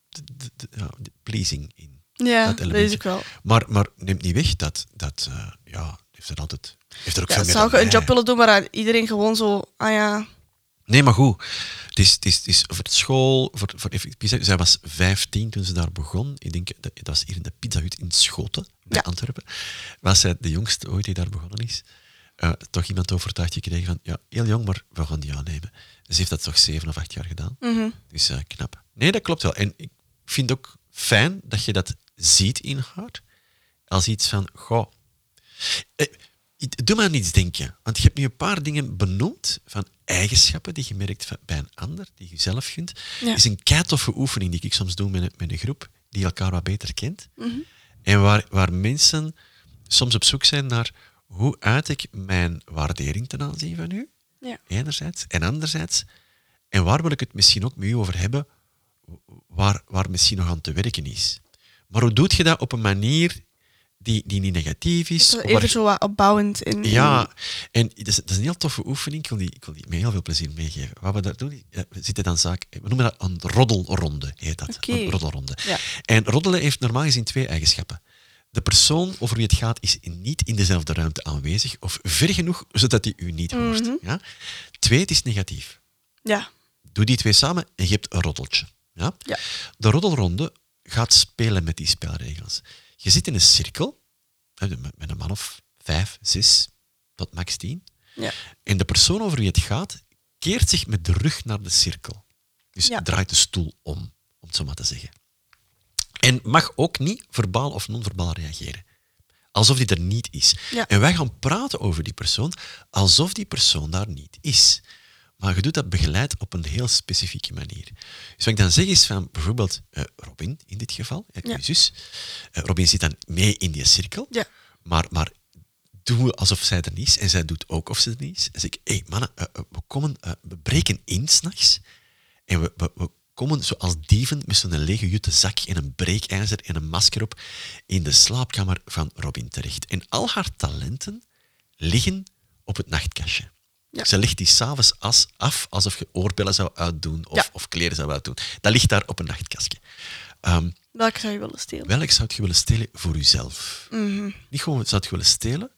de, de- ja, de pleasing in. Ja, dat is ook wel. Maar, maar neemt niet weg dat, dat eh, ja, heeft er altijd, heeft er ook Ja, veel meer zou je een job willen doen waar iedereen gewoon zo... Ah ja... Nee, maar goed. Het is, het is, het is voor de school, voor, voor. Zij was 15 toen ze daar begon. Ik denk, dat, dat was hier in de Pizza Hut in Schoten, bij Ja. Antwerpen. Was zij de jongste ooit die daar begonnen is. Eh, toch iemand overtuigd gekregen van, ja, heel jong, maar we gaan die aannemen. Ze heeft dat toch zeven of acht jaar gedaan. mhm. Dus eh, knap. Nee, dat klopt wel. En ik vind ook fijn dat je dat ziet in haar. Als iets van, goh... Eh, doe maar aan iets denken. Want je hebt nu een paar dingen benoemd van eigenschappen die je merkt bij een ander, die je zelf gunt. Ja. is een keitoffe oefening die ik soms doe met een, met een groep die elkaar wat beter kent. Mhm. En waar, waar mensen soms op zoek zijn naar hoe uit ik mijn waardering ten aanzien van u, Ja. enerzijds. En anderzijds, en waar wil ik het misschien ook met u over hebben, waar, waar misschien nog aan te werken is. Maar hoe doe je dat op een manier die, die niet negatief is? Even zo wat opbouwend. En, ja, en dat is, dat is een heel toffe oefening. Ik wil die, ik wil die met heel veel plezier meegeven. Wat we daar doen, eh, we zitten dan zaak, we noemen dat een roddelronde, heet dat. Een roddelronde. Ja. En roddelen heeft normaal gezien twee eigenschappen. De persoon over wie het gaat is niet in dezelfde ruimte aanwezig of ver genoeg zodat hij u niet hoort. Mhm. Ja? Twee, het is negatief. Ja. Doe die twee samen en je hebt een roddeltje. Ja? Ja. De roddelronde gaat spelen met die spelregels. Je zit in een cirkel met met een man of vijf, zes tot max tien. Ja. En de persoon over wie het gaat keert zich met de rug naar de cirkel. Dus Ja. draait de stoel om, om het zo maar te zeggen. En mag ook niet verbaal of non-verbaal reageren. Alsof die er niet is. Ja. En wij gaan praten over die persoon alsof die persoon daar niet is. Maar je doet dat begeleid op een heel specifieke manier. Dus wat ik dan zeg is van bijvoorbeeld eh, Robin in dit geval, Ja. uw zus. Eh, Robin zit dan mee in die cirkel. Ja. Maar, maar doen alsof zij er niet is en zij doet ook of ze er niet is. Dan zeg ik, hé hey, mannen, eh, we, komen, we breken in s'nachts en we, we, we komen zoals dieven met zo'n lege jute zak en een breekijzer en een masker op in de slaapkamer van Robin terecht. En al haar talenten liggen op het nachtkastje. Ja. Ze legt die s'avonds as af alsof je oorbellen zou uitdoen of, Ja. of kleren zou uitdoen. Dat ligt daar op een nachtkastje. Ehm, Welke zou je willen stelen? welk zou je willen stelen voor jezelf? Mhm. Niet gewoon zou je willen stelen,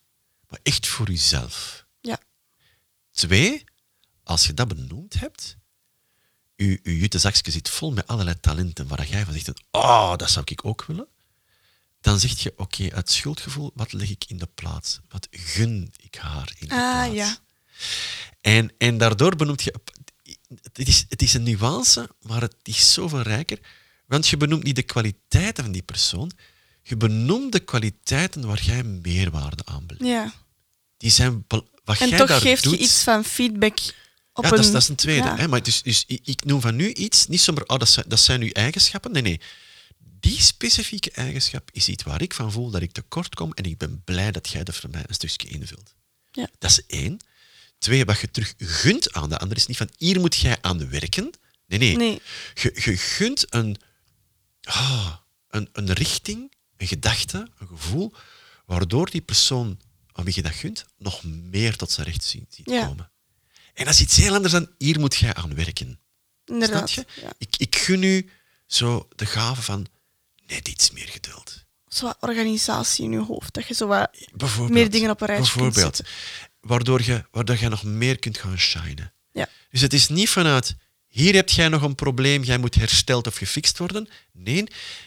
maar echt voor jezelf. Ja. Twee, als je dat benoemd hebt, je, je jute zakje zit vol met allerlei talenten waar jij van zegt, oh, dat zou ik ook willen. Dan zeg je, oké, uit schuldgevoel, wat leg ik in de plaats? Wat gun ik haar in de Ah, plaats? ja. En, en daardoor benoemt je... Het is, het is een nuance, maar het is zoveel rijker. Want je benoemt niet de kwaliteiten van die persoon. Je benoemt de kwaliteiten waar jij meerwaarde aan beleeft. Ja. Die zijn... Wat En jij toch geeft doet, je iets van feedback op ja, een... dat, is, dat is een tweede. Ja. Hè? Maar dus, dus ik, ik noem van nu iets, niet zomaar, oh, dat, zijn, dat zijn uw eigenschappen. Nee, nee. Die specifieke eigenschap is iets waar ik van voel dat ik tekort kom en ik ben blij dat jij dat voor mij een stukje invult. Ja. Dat is één. Twee, wat je terug gunt aan de ander is niet van hier moet jij aan werken. Nee, nee. Nee. Je, je gunt een, ah, een, een richting, een gedachte, een gevoel, waardoor die persoon aan wie je dat gunt nog meer tot zijn recht ziet, ziet Ja. komen. En dat is iets heel anders dan hier moet jij aan werken. Inderdaad. Snap je? Ja. Ik, ik gun u zo de gave van net iets meer geduld. Zo wat organisatie in je hoofd. Dat je zo wat meer dingen op een rijtje kunt Bijvoorbeeld. Waardoor je, waardoor je nog meer kunt gaan shinen. Ja. Dus het is niet vanuit, hier heb jij nog een probleem, jij moet hersteld of gefixt worden. Nee,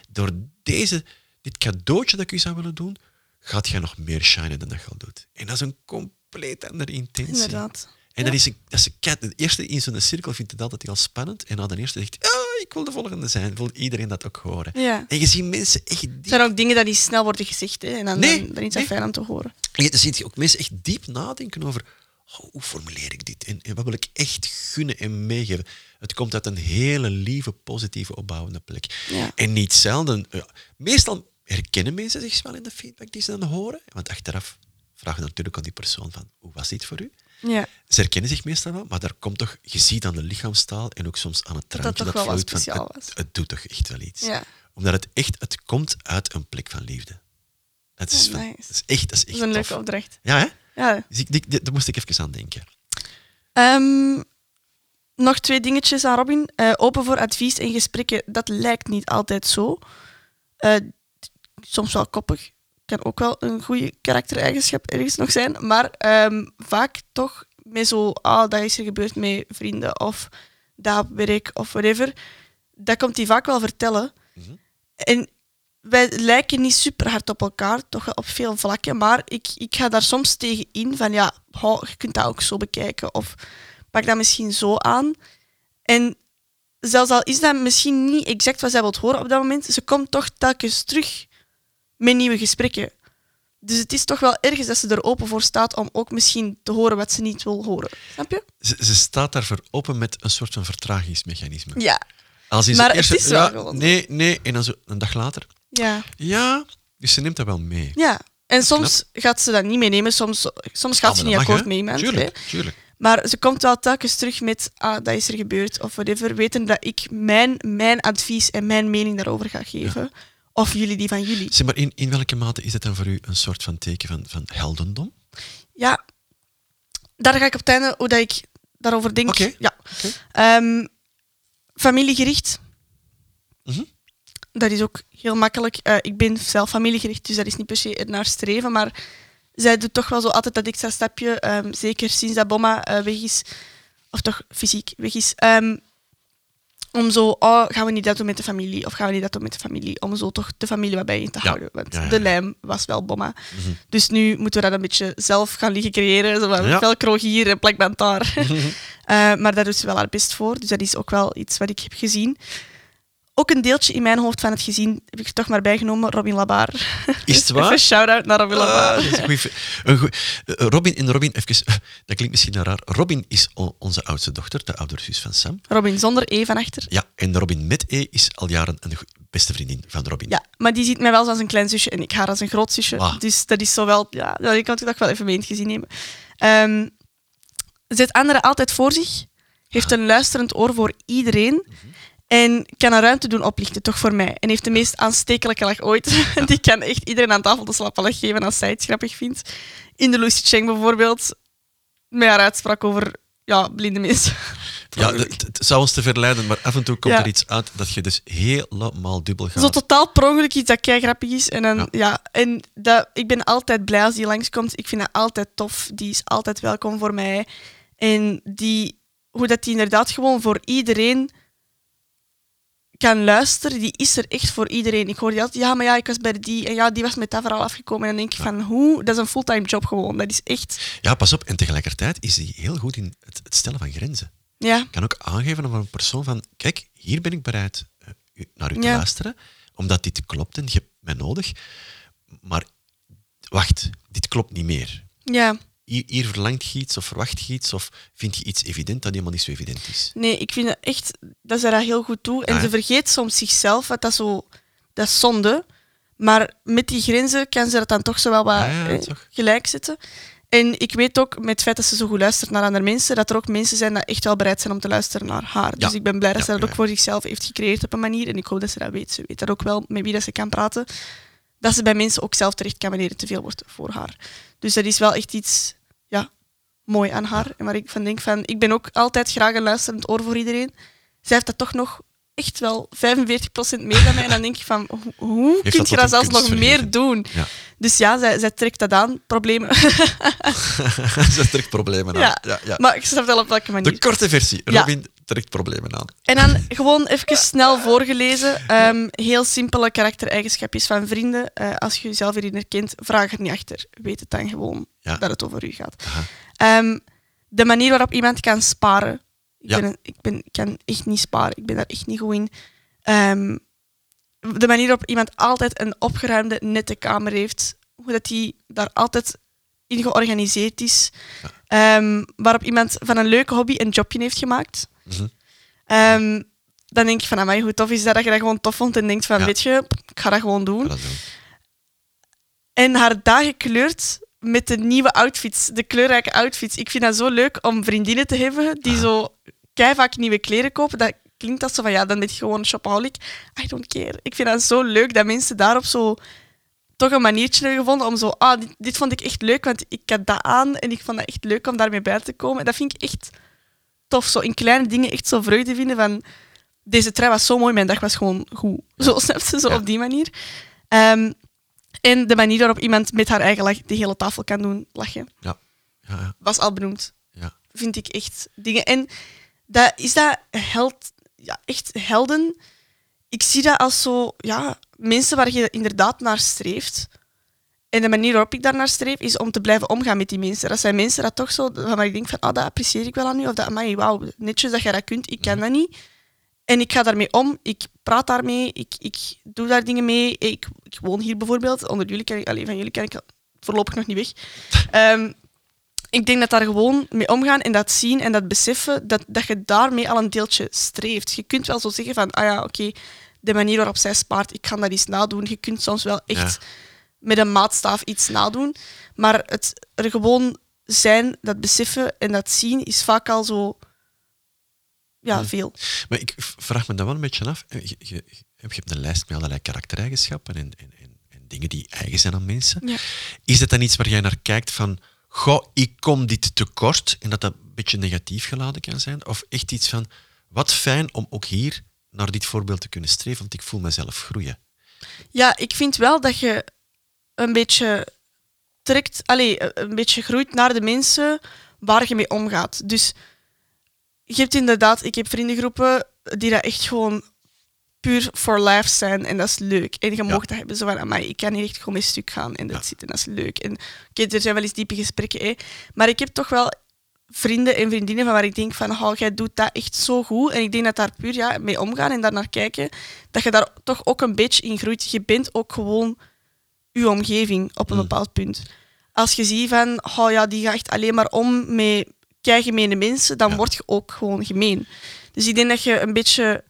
door deze, dit cadeautje dat ik u zou willen doen, gaat jij nog meer shinen dan dat je al doet. En dat is een compleet andere intentie. Inderdaad. En dat is een, dat is een. De eerste in zo'n cirkel vindt het altijd heel spannend. En na de eerste zegt, oh, ik wil de volgende zijn. Wil iedereen dat ook horen. Ja. En je ziet mensen echt diep... Het zijn ook dingen die niet snel worden gezegd. Hè. En dan, Nee, dan, dan is dat nee. fijn om te horen. En je ziet ook mensen echt diep nadenken over oh, hoe formuleer ik dit en, en wat wil ik echt gunnen en meegeven. Het komt uit een hele lieve, positieve, opbouwende plek. Ja. En niet zelden, ja, meestal herkennen mensen zich wel in de feedback die ze dan horen. Want achteraf vragen natuurlijk aan die persoon van hoe was dit voor u? Ja. Ze herkennen zich meestal wel, maar daar komt toch, je ziet aan de lichaamstaal en ook soms aan het dat traantje dat, van, speciaal het, het doet toch echt wel iets. Ja. Omdat het echt, het komt uit een plek van liefde. Dat is, Ja, van- nice. dat is echt, dat is Dat echt is een tof. leuke opdracht. Ja, hè? Ja. Dus ik, ik- daar moest ik even aan denken. Ehm, nog twee dingetjes aan Robin. Eh, open voor advies en gesprekken, dat lijkt niet altijd zo. Eh, soms wel koppig. Kan ook wel een goede karaktereigenschap ergens nog zijn. Maar ehm, vaak toch met zo, ah, dat is er gebeurd met vrienden of dat werk of whatever. Dat komt hij vaak wel vertellen. Mhm. En wij lijken niet super hard op elkaar, toch op veel vlakken. Maar ik, ik ga daar soms tegen in van ja, oh, je kunt dat ook zo bekijken. Of pak dat misschien zo aan. En zelfs al is dat misschien niet exact wat zij wilt horen op dat moment, ze komt toch telkens terug met nieuwe gesprekken. Dus het is toch wel ergens dat ze er open voor staat om ook misschien te horen wat ze niet wil horen. Snap je? Ze, ze staat daarvoor open met een soort van vertragingsmechanisme. Ja. Als Maar ze het eerst- is wel ja, gewoon- Nee, nee. En dan zo een dag later. Ja. Ja, dus ze neemt dat wel mee. ja. En soms gaat ze dat niet meenemen, soms, soms gaat Ah, ze niet akkoord hè. iemand. Tuurlijk, hè. tuurlijk. Maar ze komt wel telkens terug met, ah, dat is er gebeurd, of whatever, weten dat ik mijn, mijn advies en mijn mening daarover ga geven. Of jullie die van jullie. Zeg maar, in, in welke mate is het dan voor u een soort van teken van, van heldendom? Ja, daar ga ik op het einde hoe dat ik daarover denk. Oké. Ja. Ehm, familiegericht. Mhm. dat is ook heel makkelijk. Eh, ik ben zelf familiegericht, dus dat is niet per se naar streven. Maar zij doet toch wel zo altijd dat extra stapje. ehm, zeker sinds dat Bomma eh, weg is, of toch fysiek weg is. ehm, om zo, oh, gaan we niet dat doen met de familie? Of gaan we niet dat doen met de familie? Om zo toch de familie wat bijeen te Ja. houden. Want Ja, ja, de lijm was wel Bomma. Mhm. Dus nu moeten we dat een beetje zelf gaan liggen creëren. Zo van velcro hier en plakband daar. Eh, maar daar doet ze wel haar best voor. Dus dat is ook wel iets wat ik heb gezien. Ook een deeltje in mijn hoofd van het gezien heb ik er toch maar bijgenomen. Robin Labar. Is het waar? Even shout-out naar Robin Ah, Labar. een goeie een goeie- eh, Robin en Robin, even, eh, dat klinkt misschien raar. Robin is onze oudste dochter, de oudere zus van Sam. Robin zonder E van achter. Ja, en Robin met E is al jaren een beste vriendin van Robin. Ja, maar die ziet mij wel als een klein zusje en ik haar als een groot zusje. Wauw. Dus dat is zo wel... Ja, dat kan ik toch wel even mee in het gezien nemen. Ehm, zet anderen altijd voor zich. Heeft een luisterend oor voor iedereen. En kan een ruimte doen oplichten, toch voor mij. En heeft de meest aanstekelijke lach ooit. Die kan echt iedereen aan tafel de slappe lach geven als zij het grappig vindt. In de Lucy Cheng bijvoorbeeld, met haar uitspraak over ja, blinde mensen. Ja, het, zou ons te verleiden, maar af en toe komt Ja. er iets uit dat je dus helemaal dubbel gaat. Zo totaal per ongeluk iets dat kei grappig is. En, dan, Ja. ja. en dat, ik ben altijd blij als die langskomt. Ik vind dat altijd tof. Die is altijd welkom voor mij. En die, hoe dat die inderdaad gewoon voor iedereen kan luisteren, die is er echt voor iedereen. Ik hoor die altijd, ja, maar ja, ik was bij die en ja, die was met dat verhaal afgekomen. En dan denk ik van, hoe? Dat is een fulltime job gewoon. Dat is echt, Ja, pas op. En tegelijkertijd is hij heel goed in het, het stellen van grenzen. ja, kan ook aangeven aan een persoon van, kijk, hier ben ik bereid eh, naar u te Ja. luisteren, omdat dit klopt en je hebt mij nodig. Maar wacht, dit klopt niet meer. ja. Hier, hier verlangt je iets of verwacht je iets of vind je iets evident dat helemaal niet zo evident is. Nee, ik vind het echt dat ze dat heel goed doet. En Ja, ze vergeet soms zichzelf, wat dat zo, dat is zonde. Maar met die grenzen kan ze dat dan toch zo wel wat ja, eh, gelijk zetten. En ik weet ook, met het feit dat ze zo goed luistert naar andere mensen, dat er ook mensen zijn die echt wel bereid zijn om te luisteren naar haar. Ja. Dus ik ben blij dat Ja, ze dat ook voor zichzelf heeft gecreëerd op een manier. En ik hoop dat ze dat weet. Ze weet dat ook wel met wie dat ze kan praten. Dat ze bij mensen ook zelf terecht kan wanneer het te veel wordt voor haar. Dus dat is wel echt iets ja, mooi aan haar. En waar ik van denk van, ik ben ook altijd graag een luisterend oor voor iedereen. Zij heeft dat toch nog echt wel 45% meer dan mij. En dan denk ik van, ho- hoe Heeft kun je dat zelfs nog meer doen? Ja. Dus ja, zij, zij trekt dat aan, problemen. Ze trekt problemen aan. Ja. Ja, ja. maar ik snap wel op welke De manier. korte versie. Robin trekt problemen aan. En dan gewoon even snel voorgelezen. Ehm, heel simpele karaktereigenschapjes van vrienden. Eh, als je jezelf erin herkent, vraag er niet achter. Weet het dan gewoon Ja. dat het over u gaat. Ehm, de manier waarop iemand kan sparen. Ik, Ja. ben ik, ben, ik kan echt niet sparen. Ik ben daar echt niet goed in. Ehm, de manier waarop iemand altijd een opgeruimde, nette kamer heeft. Hoe dat die daar altijd georganiseerd is. Ehm, waarop iemand van een leuke hobby een jobje heeft gemaakt. Mhm. Ehm, dan denk ik van, amai, hoe tof is dat dat je dat gewoon tof vond en denkt van, Ja. weet je, ik ga dat gewoon doen. Ga dat doen. En haar dagen kleurt met de nieuwe outfits, de kleurrijke outfits. Ik vind dat zo leuk om vriendinnen te hebben die Ah. zo vaak nieuwe kleren kopen. Dat klinkt als zo van, ja, dan ben je gewoon een shopaholic. I don't care. Ik vind dat zo leuk dat mensen daarop zo toch een maniertje hebben gevonden om zo, ah, dit, dit vond ik echt leuk, want ik had dat aan en ik vond dat echt leuk om daarmee bij te komen. En dat vind ik echt tof, zo in kleine dingen echt zo vreugde vinden van, deze trui was zo mooi, mijn dag was gewoon goed. Zo snap je, zo Ja. op die manier. Ehm, en de manier waarop iemand met haar eigen lach de hele tafel kan doen lachen, Ja. Ja, ja, was al benoemd. ja. Vind ik echt dingen. En dat, is dat held, ja, echt helden? Ik zie dat als zo, ja, mensen waar je inderdaad naar streeft. En de manier waarop ik daar naar streef, is om te blijven omgaan met die mensen. Dat zijn mensen dat toch zo, waarvan ik denk van, ah, dat apprecieer ik wel aan u. Of dat, amai, wauw, netjes dat jij dat kunt, ik kan dat niet. En ik ga daarmee om, ik praat daarmee, ik, ik doe daar dingen mee. Ik, ik woon hier bijvoorbeeld, onder jullie kan ik, alleen van jullie kan ik voorlopig nog niet weg. Ehm, ik denk dat daar gewoon mee omgaan en dat zien en dat beseffen, dat, dat je daarmee al een deeltje streeft. Je kunt wel zo zeggen van, ah ja, oké, de manier waarop zij spaart, ik kan dat eens nadoen. Je kunt soms wel echt met een maatstaaf iets nadoen, maar het er gewoon zijn, dat beseffen en dat zien, is vaak al zo, ja, veel. Maar ik vraag me dan wel een beetje af. Je, je, je je hebt een lijst met allerlei karaktereigenschappen en, en, en, en dingen die eigen zijn aan mensen. Ja. Is dat dan iets waar jij naar kijkt van, goh, ik kom dit tekort en dat dat een beetje negatief geladen kan zijn? Of echt iets van, wat fijn om ook hier naar dit voorbeeld te kunnen streven, want ik voel mezelf groeien. Ja, ik vind wel dat je een beetje trekt, allee, een beetje groeit naar de mensen waar je mee omgaat. Dus je hebt inderdaad, ik heb vriendengroepen die dat echt gewoon puur for life zijn en dat is leuk. En je mag dat hebben, zo van, amai, ik kan hier echt gewoon mee stuk gaan en dat Ja. zit en dat is leuk. En oké, er zijn wel eens diepe gesprekken, hè. maar ik heb toch wel vrienden en vriendinnen van waar ik denk van, oh, jij doet dat echt zo goed. En ik denk dat daar puur ja, mee omgaan en daar naar kijken, dat je daar toch ook een beetje in groeit. Je bent ook gewoon je omgeving op een Mm. bepaald punt. Als je ziet van, oh ja, die gaat echt alleen maar om met keigemene mensen, dan Ja. word je ook gewoon gemeen. Dus ik denk dat je een beetje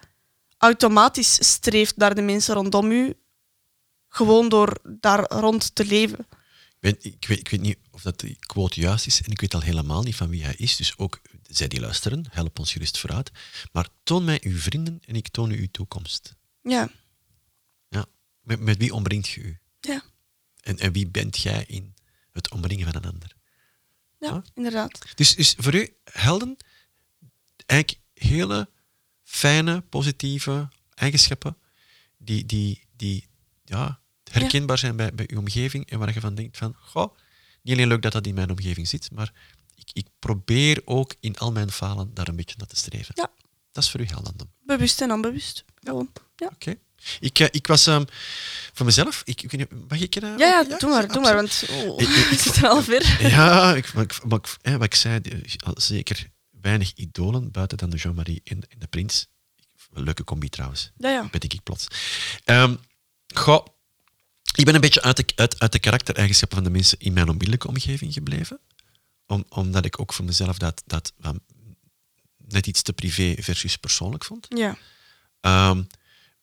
automatisch streeft naar de mensen rondom je, gewoon door daar rond te leven. Ik weet, ik, weet, ik weet niet of dat die quote juist is en ik weet al helemaal niet van wie hij is. Dus ook zij die luisteren, help ons gerust vooruit. Maar toon mij uw vrienden en ik toon u uw toekomst. Ja, Ja. Met, met wie omringt je u? ja, En, en wie bent jij in het omringen van een ander? ja, inderdaad. Dus, dus voor u, helden, eigenlijk hele fijne, positieve eigenschappen die, die, die ja, herkenbaar zijn bij, bij uw omgeving en waar je van denkt van, goh, niet alleen leuk dat dat in mijn omgeving zit, maar ik, ik probeer ook in al mijn falen daar een beetje naar te streven. Ja. Dat is voor u heldendom. Bewust en onbewust. Gewoon. Ja. Oké. Ik, eh, ik was ehm, voor mezelf, ik, ik, weet niet, mag ik... eh, Ja, ja, doe maar, doe maar, want oh, Ik- ik- het zit er al ver. Ja, ik, maar ik, maar ik- hè, wat ik zei, eh, zeker weinig idolen, buiten dan de Jean-Marie en, en de Prins. Leuke combi trouwens, Ja, ja. bedenk ik plots. Ehm goh, ik ben een beetje uit de, uit, uit de karaktereigenschappen van de mensen in mijn onmiddellijke omgeving gebleven. Om, omdat ik ook voor mezelf dat, dat van net iets te privé versus persoonlijk vond. Ja, Ehm,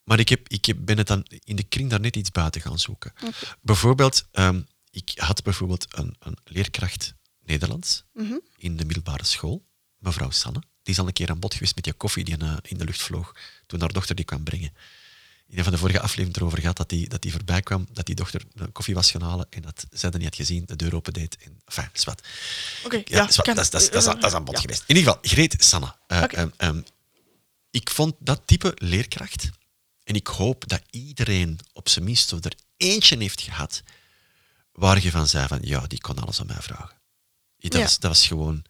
maar ik, heb, ik heb, ben het dan in de kring daar net iets buiten gaan zoeken. Bijvoorbeeld, ehm, ik had bijvoorbeeld een, een leerkracht Nederlands Mhm. in de middelbare school, mevrouw Sanne. Die is al een keer aan bod geweest met die koffie die eh, in de lucht vloog toen haar dochter die kwam brengen. In een van de vorige afleveringen erover gehad dat die, dat die voorbij kwam, dat die dochter koffie was gaan halen en dat zij dat niet had gezien, de deur opendeed. En, enfin, zwart. oké. Ja, ja, zwart, kan- dat, is, dat, is, dat, is, dat is aan bod Ja. geweest. In ieder geval, Greet Sanne. Eh, ehm, ehm, ik vond dat type leerkracht, en ik hoop dat iedereen op zijn minst zo er eentje heeft gehad, waar je van zei van, ja, die kon alles aan mij vragen. Dat, Ja. was, dat was gewoon...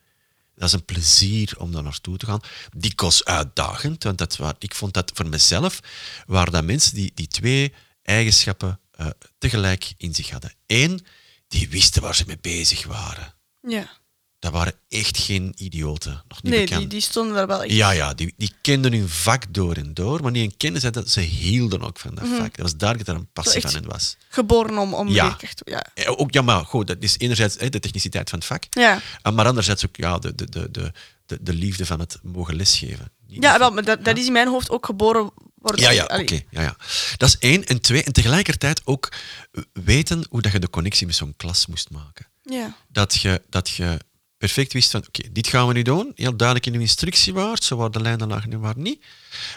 Dat is een plezier om daar naartoe te gaan. Dikwijls uitdagend, want dat waar, ik vond dat voor mezelf waren dat mensen die, die twee eigenschappen eh, tegelijk in zich hadden. Eén, die wisten waar ze mee bezig waren. Ja. Dat waren echt geen idioten, nog niet Nee, bekend. die, die stonden daar wel echt. Ja, ja die, die kenden hun vak door en door, maar niet kenden ze dat, ze hielden ook van dat vak. Dat was duidelijk dat er een passie Mhm. Van hen was. Geboren om, om Ja. te ja. Eh, Ook, ja, maar goed, dat is enerzijds hè, de techniciteit van het vak, Ja. eh, maar anderzijds ook ja, de, de, de, de, de, de liefde van het mogen lesgeven. Niet Ja, wel, maar dat, dat is in mijn hoofd ook geboren worden. Ja, ja, oké. Ja, ja. Dat is één. En twee, en tegelijkertijd ook weten hoe dat je de connectie met zo'n klas moest maken. Ja. dat je, dat je perfect wist van, oké, dit gaan we nu doen. Heel duidelijk in uw instructie waard, zo waar de lijnen lagen en waar niet.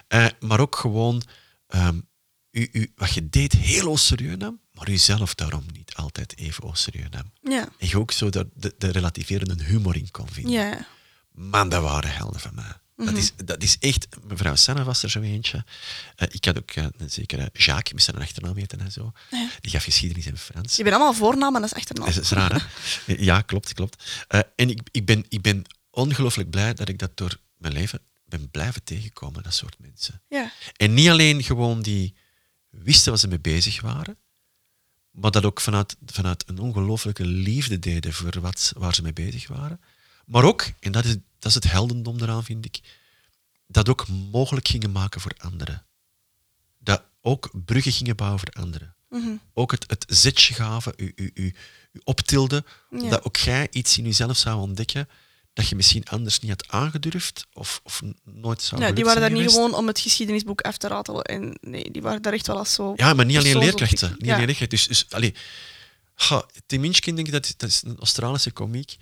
Eh, maar ook gewoon ehm, u, u, wat je deed heel serieus nam, maar u zelf daarom niet altijd even serieus nam. Ja. En je ook zo de, de, de relativerende humor in kon vinden. Ja. Man, dat waren helden van mij. Mhm. dat, is, dat is echt... Mevrouw Senna was er zo eentje. Eh, ik had ook eh, een zekere Jacques, met zijn achternaam heten en zo. Ja. Die gaf geschiedenis in Frans. Je bent allemaal voornaam en dat is achternaam. Dat is raar, hè? Ja, klopt, klopt. Eh, en ik, ik, ben, ik ben ongelooflijk blij dat ik dat door mijn leven ben blijven tegenkomen, dat soort mensen. Ja. En niet alleen gewoon die wisten waar ze mee bezig waren, maar dat ook vanuit, vanuit een ongelooflijke liefde deden voor wat, waar ze mee bezig waren. Maar ook, en dat is, dat is het heldendom eraan, vind ik, dat ook mogelijk gingen maken voor anderen. Dat ook bruggen gingen bouwen voor anderen Mhm. ook het, het zetje gaven, u, u, u, u optilden, Ja. omdat ook jij iets in jezelf zou ontdekken dat je misschien anders niet had aangedurfd of, of nooit zou Ja, die waren daar niet gewoon om het geschiedenisboek af te ratelen. En nee, die waren daar echt wel als zo. Ja, maar niet alleen leerkrachten. Niet Ja. alleen leerkrachten. Dus, dus allee, ha, Tim Minchin, denk ik, dat, dat is een Australische komiek.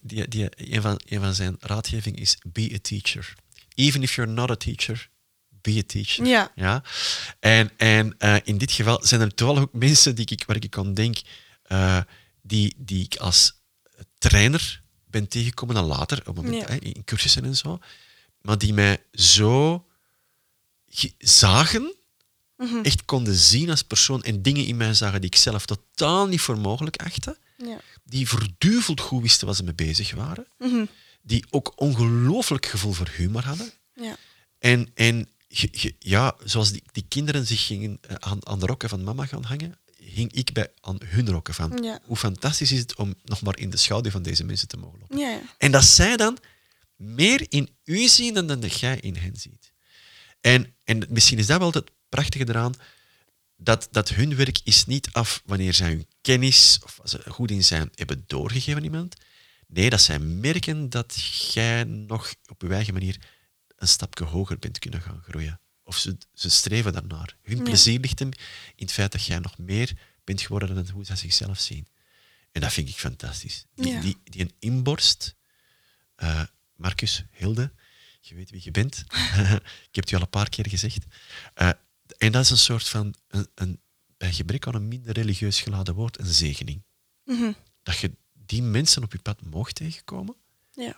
Die, die, een, van, een van zijn raadgevingen is be a teacher. Even if you're not a teacher, be a teacher. Ja. Ja? En, en eh, in dit geval zijn er toevallig ook mensen die ik, waar ik aan denk, eh, die, die ik als trainer ben tegengekomen, dan later, op het moment, Ja. hè, in cursussen en zo, maar die mij zo ge- zagen, Mhm. echt konden zien als persoon en dingen in mij zagen die ik zelf totaal niet voor mogelijk achtte, Ja. Die verduveld goed wisten waar ze mee bezig waren, Mhm. die ook ongelooflijk gevoel voor humor hadden. Ja. En, en ja, zoals die, die kinderen zich gingen eh, aan, aan de rokken van mama gaan hangen, hing ik bij aan hun rokken van. Ja. Hoe fantastisch is het om nog maar in de schaduw van deze mensen te mogen lopen. Ja, ja. En dat zij dan meer in u zien dan dat jij in hen ziet. En, en misschien is dat wel het prachtige eraan, dat, dat hun werk is niet af wanneer zij hun kennis, of als ze goed in zijn, hebben doorgegeven aan iemand. Nee, dat zij merken dat jij nog op je eigen manier een stapje hoger bent kunnen gaan groeien. Of ze, ze streven daarnaar. Hun Ja. plezier ligt hem in het feit dat jij nog meer bent geworden dan hoe zij zichzelf zien. En dat vind ik fantastisch. Die, Ja. die, die een inborst, eh, Marcus, Hilde, je weet wie je bent. ik heb het je al een paar keer gezegd. Eh, en dat is een soort van, een, een, bij gebrek aan een minder religieus geladen woord, een zegening. Mhm. Dat je die mensen op je pad mocht tegenkomen Ja.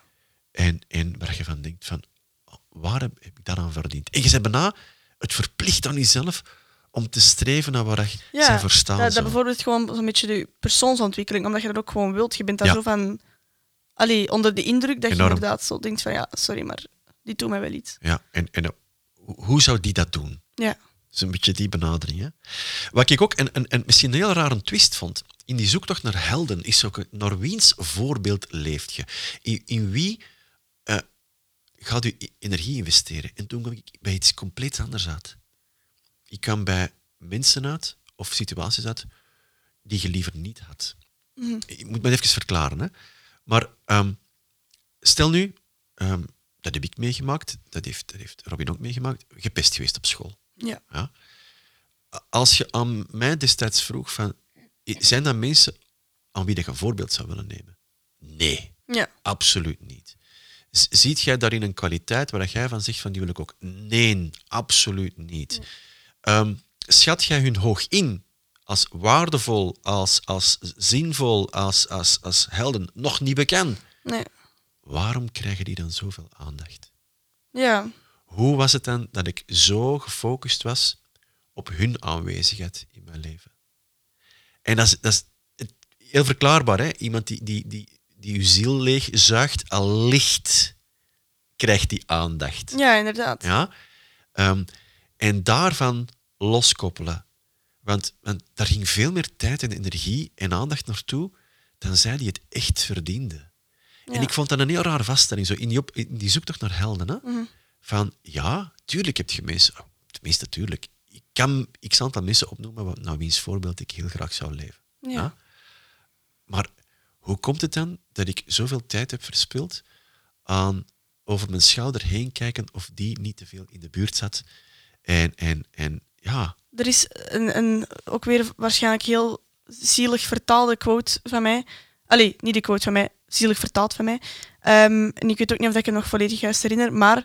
en, en waar je van denkt van, waar heb heb ik dat aan verdiend? En je bent bijna het verplicht aan jezelf om te streven naar waar je Ja, verstaan dat, dat bijvoorbeeld gewoon zo'n beetje de persoonsontwikkeling, omdat je dat ook gewoon wilt. Je bent daar Ja. zo van... Allee, onder de indruk dat Enorm. je inderdaad zo denkt van ja, sorry, maar die doet mij wel iets. Ja, en, en eh, hoe zou die dat doen? Ja. Is een beetje die benadering. Hè? Wat ik ook een, een, een, misschien een heel rare twist vond, in die zoektocht naar helden, is ook naar wiens voorbeeld leeft je? In, in wie eh, gaat u energie investeren? En toen kwam ik bij iets compleet anders uit. Ik kwam bij mensen uit, of situaties uit, die je liever niet had. Ik moet me even verklaren. Hè? Maar ehm, stel nu, ehm, dat heb ik meegemaakt, dat heeft, dat heeft Robin ook meegemaakt, gepest geweest op school. Ja. Ja. Als je aan mij destijds vroeg van, zijn dat mensen aan wie je een voorbeeld zou willen nemen? Nee, Ja. absoluut niet. Ziet jij daarin een kwaliteit waar jij van zegt van die wil ik ook? Nee, absoluut niet. Ehm, schat jij hun hoog in als waardevol, als, als zinvol, als, als, als helden? Nog niet bekend. Nee. Waarom krijgen die dan zoveel aandacht? Ja. Hoe was het dan dat ik zo gefocust was op hun aanwezigheid in mijn leven? En dat is, dat is het- heel verklaarbaar. Hè? Iemand die, die, die, die uw ziel leeg zuigt, allicht krijgt die aandacht. Ja, inderdaad. Ja? Ehm, en daarvan loskoppelen. Want, want daar ging veel meer tijd en energie en aandacht naartoe dan zij die het echt verdienden. En ik vond dat een heel rare vaststelling, zo in, die op, in die zoektocht naar helden. Hè? Mhm. Van ja, tuurlijk heb je mensen, oh, tenminste, tuurlijk. Ik kan x aantal mensen opnoemen wat- naar wiens voorbeeld ik heel graag zou leven. Ja. Maar hoe komt het dan dat ik zoveel tijd heb verspild aan over mijn schouder heen kijken of die niet te veel in de buurt zat? En, en, en ja, Er is een, een ook weer waarschijnlijk heel zielig vertaalde quote van mij. Allee, niet de quote van mij, zielig vertaald van mij. Ehm, en ik weet ook niet of ik hem nog volledig juist herinner, maar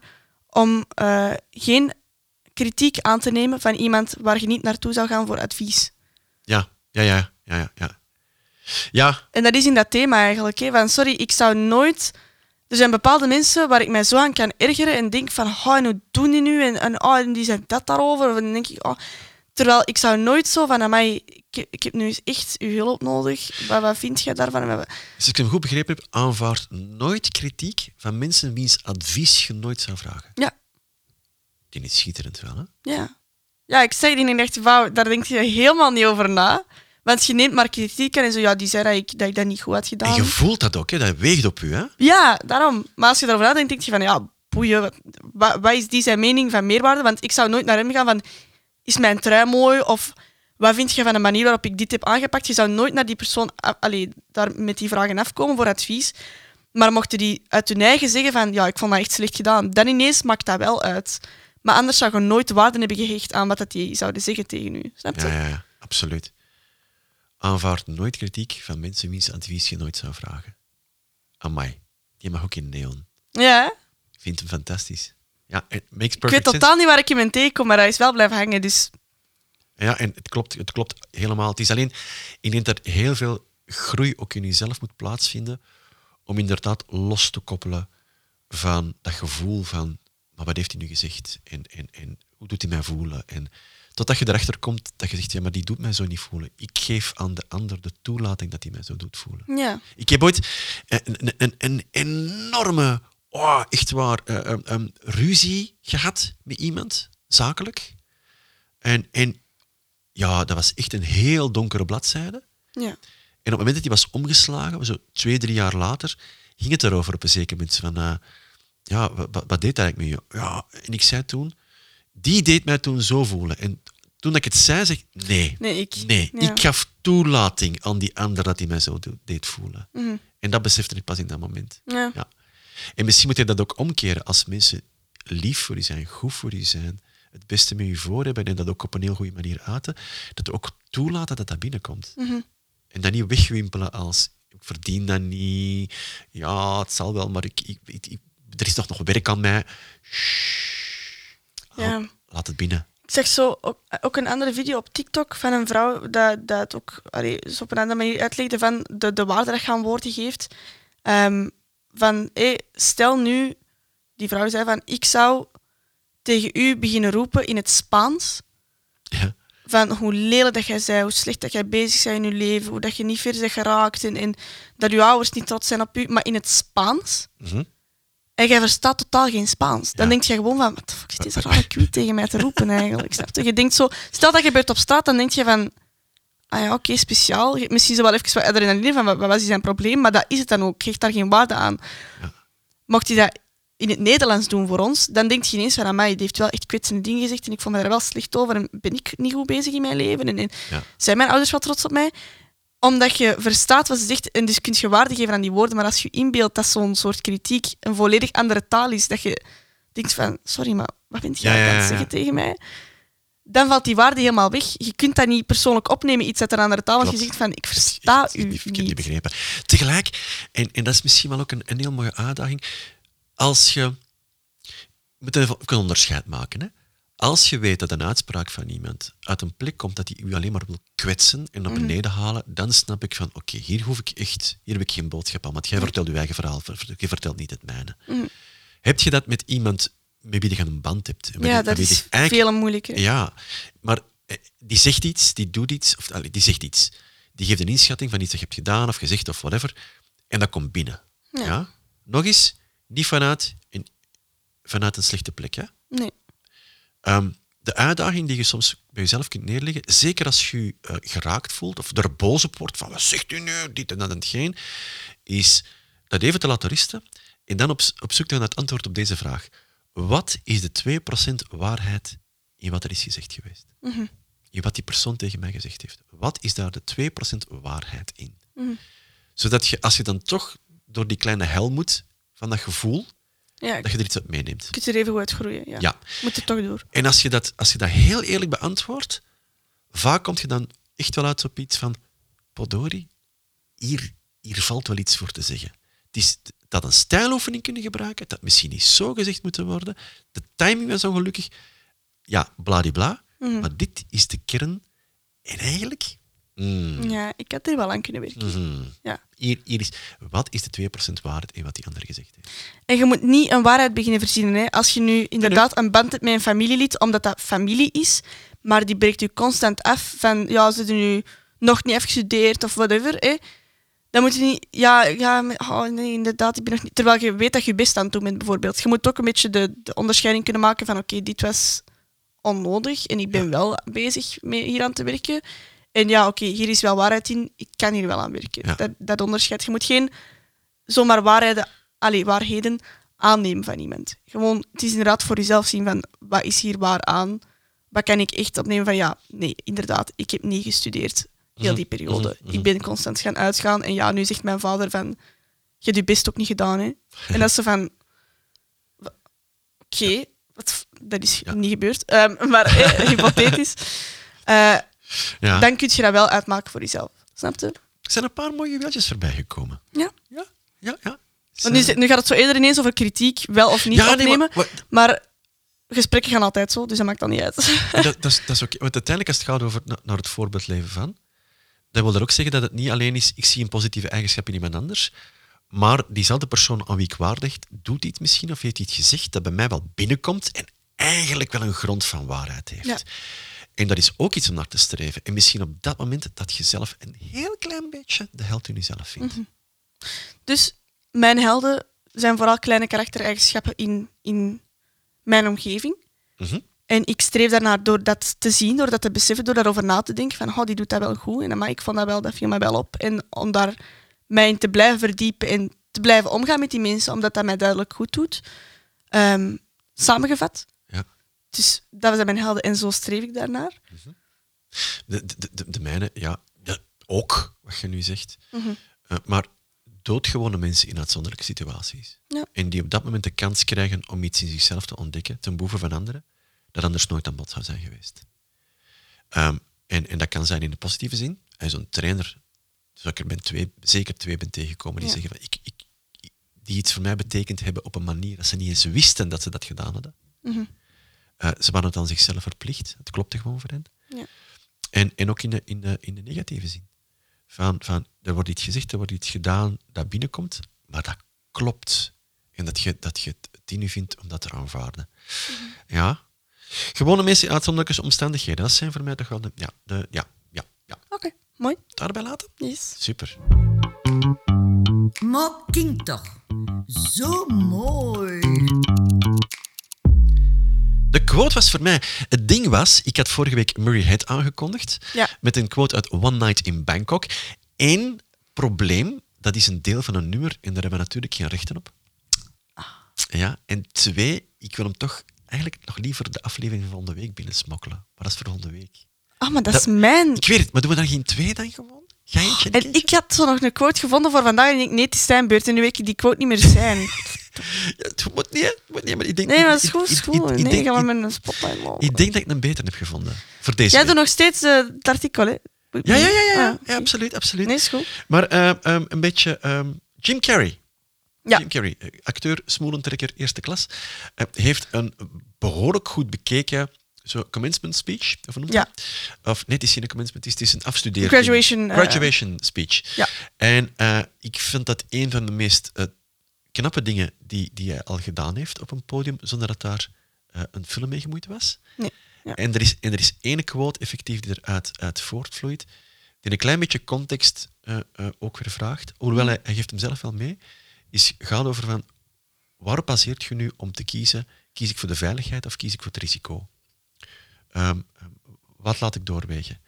om eh, geen kritiek aan te nemen van iemand waar je niet naartoe zou gaan voor advies. ja, ja, ja, ja, ja. Ja, ja En dat is in dat thema eigenlijk. Hè, van sorry, ik zou nooit. Er zijn bepaalde mensen waar ik mij zo aan kan ergeren en denk van, oh, en hoe doen die nu? En, en, oh, en die zijn dat daarover. En dan denk ik, oh. Terwijl ik zou nooit zo van, mij, ik, ik heb nu eens echt uw hulp nodig. Wat, wat vind jij daarvan? En wat- als ik hem goed begrepen heb, aanvaard nooit kritiek van mensen wiens advies je nooit zou vragen. Ja, Die is schitterend wel, hè? ja. Ja, ik zei die en ik dacht, wauw, daar denk je helemaal niet over na. Want je neemt maar kritiek en zo, ja, die zei dat ik dat, ik dat niet goed had En gedaan. je voelt dat ook, hè? dat weegt op u. Hè? Ja, daarom. Maar als je daarover nadenkt, denk je van ja, boeien, wat, wat is die zijn mening van meerwaarde? Want ik zou nooit naar hem gaan van is mijn trui mooi of wat vind je van de manier waarop ik dit heb aangepakt? Je zou nooit naar die persoon allee, daar met die vragen afkomen voor advies. Maar mochten die uit hun eigen zeggen van ja, ik vond dat echt slecht gedaan, dan ineens maakt dat wel uit. Maar anders zou je nooit waarde hebben gehecht aan wat dat die zouden zeggen tegen u. Snap je? Ja, ja, ja, absoluut. Aanvaard nooit kritiek van mensen wiens advies je nooit zou vragen. Amai, die mag ook in neon. Ja? Ik vind hem fantastisch. Ja, it makes ik weet sense. totaal niet waar ik hem in tegenkom, maar hij is wel blijven hangen. Dus Ja, en het klopt, het klopt helemaal. Het is alleen, ik denk dat heel veel groei ook in jezelf moet plaatsvinden om inderdaad los te koppelen van dat gevoel van, maar wat heeft hij nu gezegd? En, en, en hoe doet hij mij voelen? En totdat je erachter komt dat je zegt, ja, maar die doet mij zo niet voelen. Ik geef aan de ander de toelating dat hij mij zo doet voelen. Ja. Ik heb ooit een, een, een enorme, oh, echt waar, eh, ruzie gehad met iemand, zakelijk. En, en ja, dat was echt een heel donkere bladzijde. Ja. En op het moment dat die was omgeslagen, zo twee, drie jaar later, ging het erover op een zeker moment. Van, eh, ja, wat, wat deed dat eigenlijk met je? Ja, en ik zei toen, die deed mij toen zo voelen. En toen ik het zei, zeg ik, nee. Nee, ik. Nee, Ja. ik gaf toelating aan die ander dat hij mij zo deed voelen. Mhm. En dat besefte ik pas in dat moment. Ja. Ja. En misschien moet je dat ook omkeren als mensen lief voor je zijn, goed voor je zijn, het beste met je voor hebben en dat ook op een heel goede manier uiten, dat ook toelaten dat dat binnenkomt. Mhm. En dat niet wegwimpelen als ik verdien dat niet, ja, het zal wel, maar ik, ik, ik- ik- er is nog nog werk aan mij. Ja. Laat het binnen. Ik zeg zo ook, ook een andere video op TikTok van een vrouw dat, dat ook allee, zo op een andere manier uitlegde van de, de waarde dat je aan woorden geeft. Ehm, van, hé, stel nu, die vrouw zei van, ik zou tegen u beginnen roepen in het Spaans Ja. van hoe lelijk dat jij zei, hoe slecht dat jij bezig bent in je leven, hoe dat je niet ver bent geraakt en, en dat je ouders niet trots zijn op u, maar in het Spaans. Mhm. En jij verstaat totaal geen Spaans. Dan Ja. denk je gewoon van, wat de fuck is deze rare kwiet tegen mij te roepen eigenlijk? Snap je? Je denkt zo, stel dat gebeurt op straat, dan denk je van, ah ja, oké, speciaal. Misschien zo wel even wat adrenaline van, wat, was zijn probleem? Maar dat is het dan ook. Geeft daar geen waarde aan. Ja. Mocht hij dat in het Nederlands doen voor ons, dan denk je ineens van, amai, die heeft wel echt kwetsende dingen gezegd en ik voel me daar wel slecht over en ben ik niet goed bezig in mijn leven? En, en Ja. zijn mijn ouders wel trots op mij? Omdat je verstaat wat ze zegt en dus kun je waarde geven aan die woorden. Maar als je inbeeldt dat zo'n soort kritiek een volledig andere taal is, dat je denkt van, sorry, maar wat bent jij Ja, aan het zeggen tegen mij? Dan valt die waarde helemaal weg. Je kunt dat niet persoonlijk opnemen, iets uit een andere taal, want je zegt van, ik versta u niet verkeerd niet. niet begrepen. Tegelijk, en, en dat is misschien wel ook een, een heel mooie uitdaging, als je... Je moet even een onderscheid maken. Hè? Als je weet dat een uitspraak van iemand uit een plek komt dat hij u alleen maar wil kwetsen en naar Mhm. beneden halen, dan snap ik van, oké, hier hoef ik echt, hier heb ik geen boodschap aan, want jij vertelt je eigen verhaal, ver- je vertelt niet het mijne. Mhm. Heb je dat met iemand met wie je een band hebt? Ja, dat is je eigenlijk veel moeilijker. ja, maar eh, die zegt iets, die doet iets, of die zegt iets. Die geeft een inschatting van iets dat je hebt gedaan of gezegd of whatever, en dat komt binnen. Ja. Ja. Nog eens, niet vanuit een, vanuit een slechte plek. Hè? Nee. Ehm, de uitdaging die je soms bij jezelf kunt neerleggen, zeker als je je eh, geraakt voelt of er boos op wordt van wat zegt u nu, dit en dat en hetgeen, is dat even te laten rusten en dan op, op zoek naar het antwoord op deze vraag. Wat is de 2% waarheid in wat er is gezegd geweest? Mhm. In wat die persoon tegen mij gezegd heeft. Wat is daar de 2% waarheid in? Mhm. Zodat je, als je dan toch door die kleine hel moet van dat gevoel, Ja, dat je er iets uit meeneemt. je kunt er even goed uit groeien. Ja. Ja. Moet het toch door. En als je, dat, als je dat heel eerlijk beantwoordt, vaak kom je dan echt wel uit op iets van, Podori, hier, hier valt wel iets voor te zeggen. Het is dat een stijloefening kunnen gebruiken, dat misschien niet zo gezegd moeten worden, de timing was ongelukkig, ja, bladibla, Mhm. maar dit is de kern. En eigenlijk, mm, Ja, ik had er wel aan kunnen werken. mhm. Ja. hier, hier is, wat is de 2% waarheid in wat die ander gezegd heeft? En je moet niet een waarheid beginnen verzinnen. Hè. Als je nu inderdaad een band hebt met een familielid, omdat dat familie is, maar die breekt je constant af van, ja, ze hebben nu nog niet afgestudeerd of whatever, hè, dan moet je niet, ja, ja oh, nee, inderdaad, ik ben nog niet... Terwijl je weet dat je je best aan het doen bent, bijvoorbeeld. Je moet ook een beetje de, de onderscheiding kunnen maken van, oké, dit was onnodig en ik ben wel bezig mee hier aan te werken. En ja, oké, hier is wel waarheid in, ik kan hier wel aan werken. Ja. Dat, dat onderscheid. Je moet geen zomaar waarheden, allee, waarheden aannemen van iemand. Gewoon, het is inderdaad voor jezelf zien van, wat is hier waar aan? Wat kan ik echt opnemen van, ja, nee, inderdaad, ik heb niet gestudeerd heel die periode. mhm, mhm. Ik ben constant gaan uitgaan en ja, nu zegt mijn vader van, je hebt je best ook niet gedaan, hè. En dat zo van, oké, dat is Ja. niet gebeurd, Ehm, maar eh, hypothetisch. Eh, Ja. dan kun je dat wel uitmaken voor jezelf. Snap je? Er zijn een paar mooie wieltjes voorbij gekomen. Ja. Ja, ja, ja. Want nu, gaat het zo eerder ineens over kritiek, wel of niet Ja, nee, opnemen. maar- maar, gesprekken gaan altijd zo, dus dat maakt dan niet uit. Dat, dat is, dat is oké. Want uiteindelijk, als het gaat over na- naar het voorbeeldleven van, dan wil dat ook zeggen dat het niet alleen is, ik zie een positieve eigenschap in iemand anders, maar diezelfde persoon aan wie ik hecht, doet iets misschien of heeft iets gezegd dat bij mij wel binnenkomt en eigenlijk wel een grond van waarheid heeft. Ja. En dat is ook iets om naar te streven. En misschien op dat moment dat je zelf een heel klein beetje de held in jezelf vindt. Dus mijn helden zijn vooral kleine karaktereigenschappen in, in mijn omgeving. Mhm. En ik streef daarnaar door dat te zien, door dat te beseffen, door daarover na te denken van oh, die doet dat wel goed. En amai, ik vond dat wel, dat viel mij wel op. En om daar mij in te blijven verdiepen en te blijven omgaan met die mensen, omdat dat mij duidelijk goed doet. Ehm, samengevat. Ja. Dus dat zijn mijn helden en zo streef ik daarnaar. De, de, de, de mijne, ja, ja, ook, wat je nu zegt. Mhm. Eh, maar doodgewone mensen in uitzonderlijke situaties. Ja. En die op dat moment de kans krijgen om iets in zichzelf te ontdekken, ten behoeve van anderen, dat anders nooit aan bod zou zijn geweest. Ehm, en, en dat kan zijn in de positieve zin. En zo'n trainer, zou ik er ben twee, zeker twee ben tegengekomen, die Ja. zeggen van, ik, ik, die iets voor mij betekend hebben op een manier dat ze niet eens wisten dat ze dat gedaan hadden. Mhm. Eh, ze waren het aan zichzelf verplicht. Het klopte gewoon voor hen. Ja. En, en ook in de, in, de, in de negatieve zin. Van, van, er wordt iets gezegd, er wordt iets gedaan dat binnenkomt, maar dat klopt. En dat je, dat je het in je vindt om dat te aanvaarden. Ja. Gewone mensen uitzonderlijke omstandigheden, dat zijn voor mij toch wel de... Ja, de, ja, ja, ja. Oké, mooi. Daarbij laten? Yes. Super. Maar kind toch. Zo mooi. De quote was voor mij... Het ding was, ik had vorige week Murray Head aangekondigd. Ja. Met een quote uit One Night in Bangkok. Eén probleem, dat is een deel van een nummer en daar hebben we natuurlijk geen rechten op. Ja, en twee, ik wil hem toch eigenlijk nog liever de aflevering van volgende week binnensmokkelen. Maar dat is voor volgende week. Ah, maar dat, Dat- is mijn... Ik weet het, maar doen we dan geen twee dan gewoon? Ga je eentje? En ik had zo nog een quote gevonden voor vandaag en ik nee, het is zijn beurt en nu weet ik die quote niet meer zijn. Ja, het moet niet, hè. Het moet niet, maar ik denk... Nee, maar dat is ik- goed, is ik- goed. ik- ik Nee, denk- gaan we ik- met een spotlight lopen. Ik denk dat ik een beter heb gevonden. Voor deze Jij doet nog steeds eh, het artikel, hè? Ja, ja, ja, ja, ja. Ah, absoluut, absoluut. Nee, is goed. Maar eh, ehm, een beetje ehm, Jim Carrey. Ja. Jim Carrey, eh, acteur, smoelentrekker, eerste klas, eh, heeft een behoorlijk goed bekeken zo commencement speech, of hoe noem je Ja. dat? Of nee, het is geen commencement, het is een afstudeer. Graduation, eh, Graduation speech. Ja. En ik vind dat een van de meest knappe dingen die, die hij al gedaan heeft op een podium, zonder dat daar een film mee gemoeid was. Nee. Ja. En er is, en er is één quote effectief die eruit uit voortvloeit, die een klein beetje context ook weer vraagt. Hoewel hij, hij geeft hem zelf wel mee, is, gaat over van waarop baseert je nu om te kiezen? Kies ik voor de veiligheid of kies ik voor het risico? Ehm, ehm, wat laat ik doorwegen?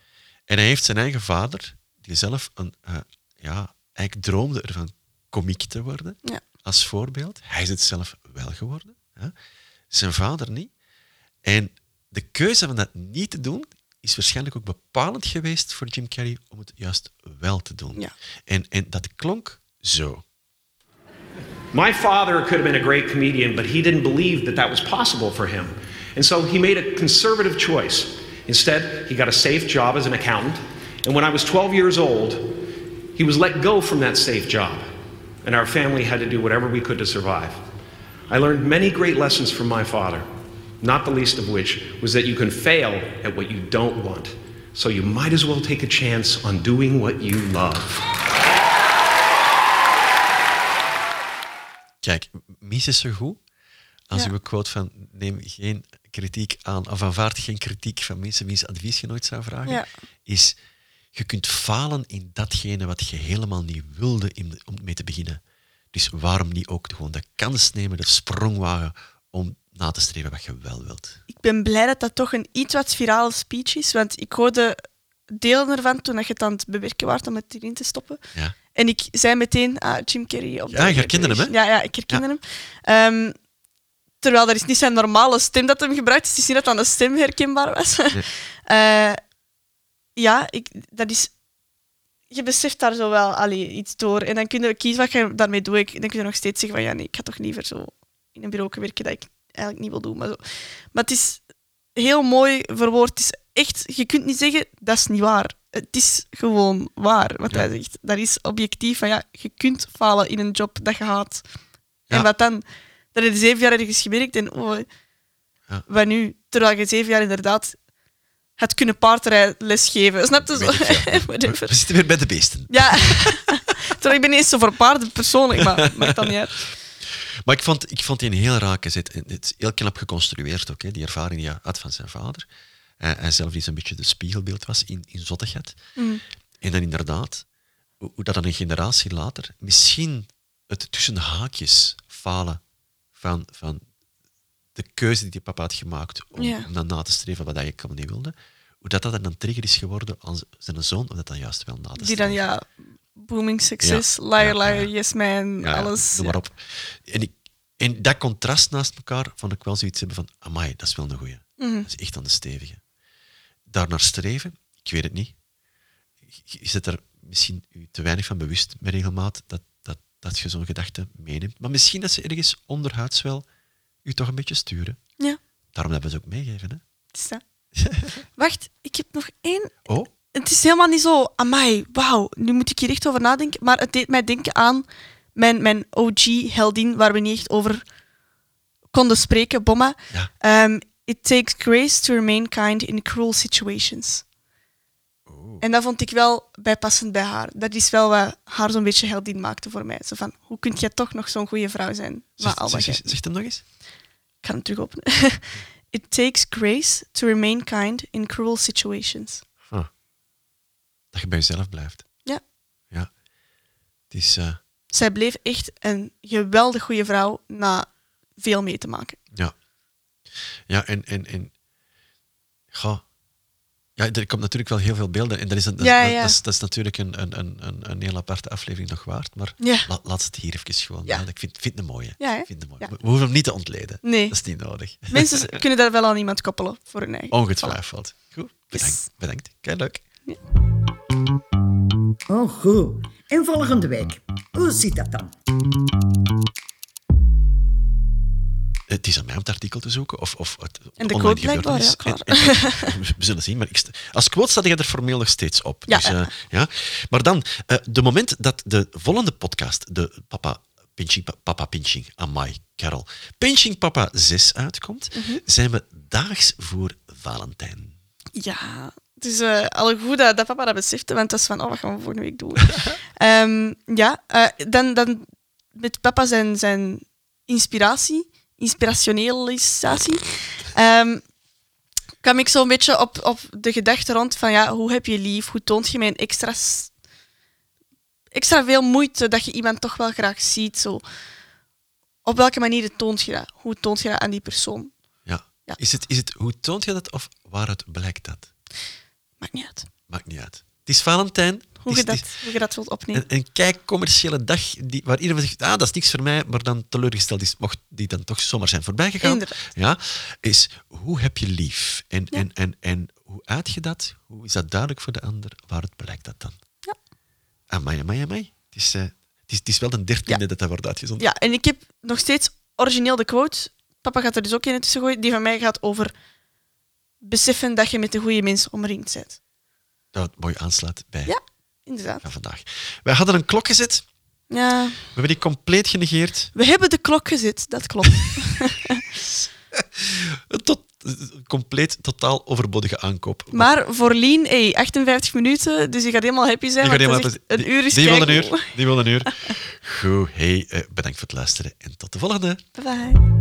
En hij heeft zijn eigen vader, die zelf een, eh, ja, eigenlijk droomde ervan komiek te worden, Ja. als voorbeeld. Hij is het zelf wel geworden. Hè? Zijn vader niet. En de keuze van dat niet te doen is waarschijnlijk ook bepalend geweest voor Jim Carrey om het juist wel te doen. Ja. En, en dat klonk zo. My father could have been a great comedian, but he didn't believe that that was possible for him. And so he made a conservative choice. Instead, he got a safe job as an accountant. And when I was 12 years old, he was let go from that safe job. And our family had to do whatever we could to survive. I learned many great lessons from my father, not the least of which was that you can fail at what you don't want. So you might as well take a chance on doing what you love. Kijk, Mies is zo goed. Als Ja. uw quote van neem geen kritiek aan, of aanvaard geen kritiek van mensen wiens advies je nooit zou vragen, Ja. is je kunt falen in datgene wat je helemaal niet wilde in- om mee te beginnen. Dus waarom niet ook gewoon de kans nemen, de sprong wagen om na te streven wat je wel wilt. Ik ben blij dat dat toch een iets wat virale speech is, want ik hoorde delen ervan toen dat je het aan het bewerken was om het erin te stoppen. Ja. En ik zei meteen, ah, Jim Carrey. Op Ja, je herkende hem, hè? Ja, ja, ik herkende Ja. hem. Ehm, terwijl dat is niet zijn normale stem dat hem gebruikt. Het is niet dat aan de stem herkenbaar was. Eh, ja, ik, dat is... Je beseft daar zo wel allee, iets door. En dan kun je kiezen wat je daarmee doet. Ik- Dan kun je nog steeds zeggen van ja, nee, ik ga toch liever zo in een bureau werken dat ik eigenlijk niet wil doen. Maar, zo. maar het is heel mooi verwoord. Het is echt, je kunt niet zeggen, dat is niet waar. Het is gewoon waar, wat Ja. hij zegt. Dat is objectief van ja, je kunt falen in een job dat je haat. Ja. En wat dan? Dat je zeven jaar ergens gewerkt en oh, Ja. wat nu? Terwijl je zeven jaar inderdaad had kunnen paardrijles geven. Snap je zo? Ik. We zitten weer bij de beesten. Ja. Terwijl ik ben eens zo voor paarden persoonlijk, maar maakt dat niet uit. Maar ik vond, ik vond die een heel raak gezet. En Het is heel knap geconstrueerd ook, hè, die ervaring die hij had van zijn vader. Hij, hij zelf die zo'n beetje de spiegelbeeld was in, in Zottegem. En dan inderdaad, hoe, hoe dat dan een generatie later misschien het tussen de haakjes falen van, van de keuze die papa had gemaakt om, dan na te streven wat hij helemaal niet wilde, hoe dat, dat dan trigger is geworden aan zijn zoon, om dat dan juist wel na te Die streven. dan, ja, booming succes, Ja, liar, ja, liar, ja. yes man, alles. Noem maar op. En, ik, en dat contrast naast elkaar vond ik wel zoiets hebben van, amai, dat is wel een goeie. Mhm. Dat is echt aan de stevige. Daarnaar streven, ik weet het niet. Je je zit er misschien u te weinig van bewust met regelmaat dat, dat, dat je zo'n gedachte meeneemt. Maar misschien dat ze ergens onderhuids wel u toch een beetje sturen. Ja, Daarom dat we ze ook meegeven. Hè? het is dat. Wacht, ik heb nog één. Oh, Het is helemaal niet zo, amai, wauw, nu moet ik hier echt over nadenken. Maar het deed mij denken aan mijn, mijn OG-heldin, waar we niet echt over konden spreken, Bomma. ja. Ehm, It takes grace to remain kind in cruel situations. Oh. En dat vond ik wel bijpassend bij haar. Dat is wel wat haar zo'n beetje heldin maakte voor mij. Zo van, hoe kun jij toch nog zo'n goede vrouw zijn? Zeg, Maar al wat zeg, hem nog eens. Ik ga hem terug openen. It takes grace to remain kind in cruel situations. Dat je bij jezelf blijft. Ja. Ja. Het is... eh, Zij bleef echt een geweldig goede vrouw na veel mee te maken. Ja. En... en, en goh. Ja, er komt natuurlijk wel heel veel beelden. En dat is, een, dat, Ja, dat- ja. dat is, dat is natuurlijk een, een, een, een, een heel aparte aflevering nog waard. Maar Ja. la- laat het hier even gewoon. Ja. Ik vind, vind het een mooie. Ik vind het mooie. Ja. We, we hoeven hem niet te ontleden. Nee. Dat is niet nodig. Mensen kunnen dat wel aan iemand koppelen voor hun eigen. Ongetwijfeld. Goed. Yes. Bedankt. Bedankt. Kijk, leuk. Oh, goed. En volgende week. Hoe zit dat dan? Het is aan mij om het artikel te zoeken. Of, of het En de quote blijkbaar, gebeurtenis. ja, En- en- we zullen zien. Maar ik als quote staat je er formeel nog steeds op. Ja, dus, ja. eh, ja. Maar dan, eh, de moment dat de volgende podcast, de Papa Pinching, Pa- Papa Pinching, Amai, Carol, Pinching Papa 6 uitkomt, Mhm. zijn we daags voor Valentijn. Ja, het is eh al goed dat, dat papa dat besefte, want dat is van, oh, wat gaan we volgende week doen? Ehm, ja, dan, dan met papa zijn, zijn inspiratie, inspirationalisatie, ehm, kwam ik zo'n beetje op, op de gedachte rond van, ja, hoe heb je lief? Hoe toont je mij een extra, extra veel moeite dat je iemand toch wel graag ziet? Zo. Op welke manier toont je dat? Hoe toont je dat aan die persoon? Ja. Ja. Is, het, is het hoe toont je dat of waaruit blijkt dat? Maakt niet uit. Maakt niet uit. Het is Valentijn. Hoe Het je dat, het hoe je dat wilt opnemen. een, een kei commerciële dag die, waar iedereen zegt, ah, dat is niks voor mij, maar dan teleurgesteld is, mocht die dan toch zomaar zijn voorbijgegaan. Inderdaad. Ja, is hoe heb je lief? En, Ja. en, en, en hoe uit je dat? Hoe is dat duidelijk voor de ander? Waaruit blijkt dat dan? Ja. Amai, amai, amai. Het is, eh, het is, het is wel de dertiende Ja. dat dat wordt uitgezonden. Ja, en ik heb nog steeds origineel de quote. Papa gaat er dus ook in tussen gooien. Die van mij gaat over beseffen dat je met de goede mensen omringd bent. Dat mooi aansluit bij Ja, inderdaad. Vandaag. Wij hadden een klok gezet. Ja. We hebben die compleet genegeerd. We hebben de klok gezet, dat klopt. Tot, compleet, totaal overbodige aankoop. Maar voor Lien, hey, 58 minuten, dus je gaat helemaal happy zijn. Want helemaal een uur is die, die wil een uur. Die wil een uur. Goed, hey, eh, bedankt voor het luisteren en tot de volgende. Bye bye.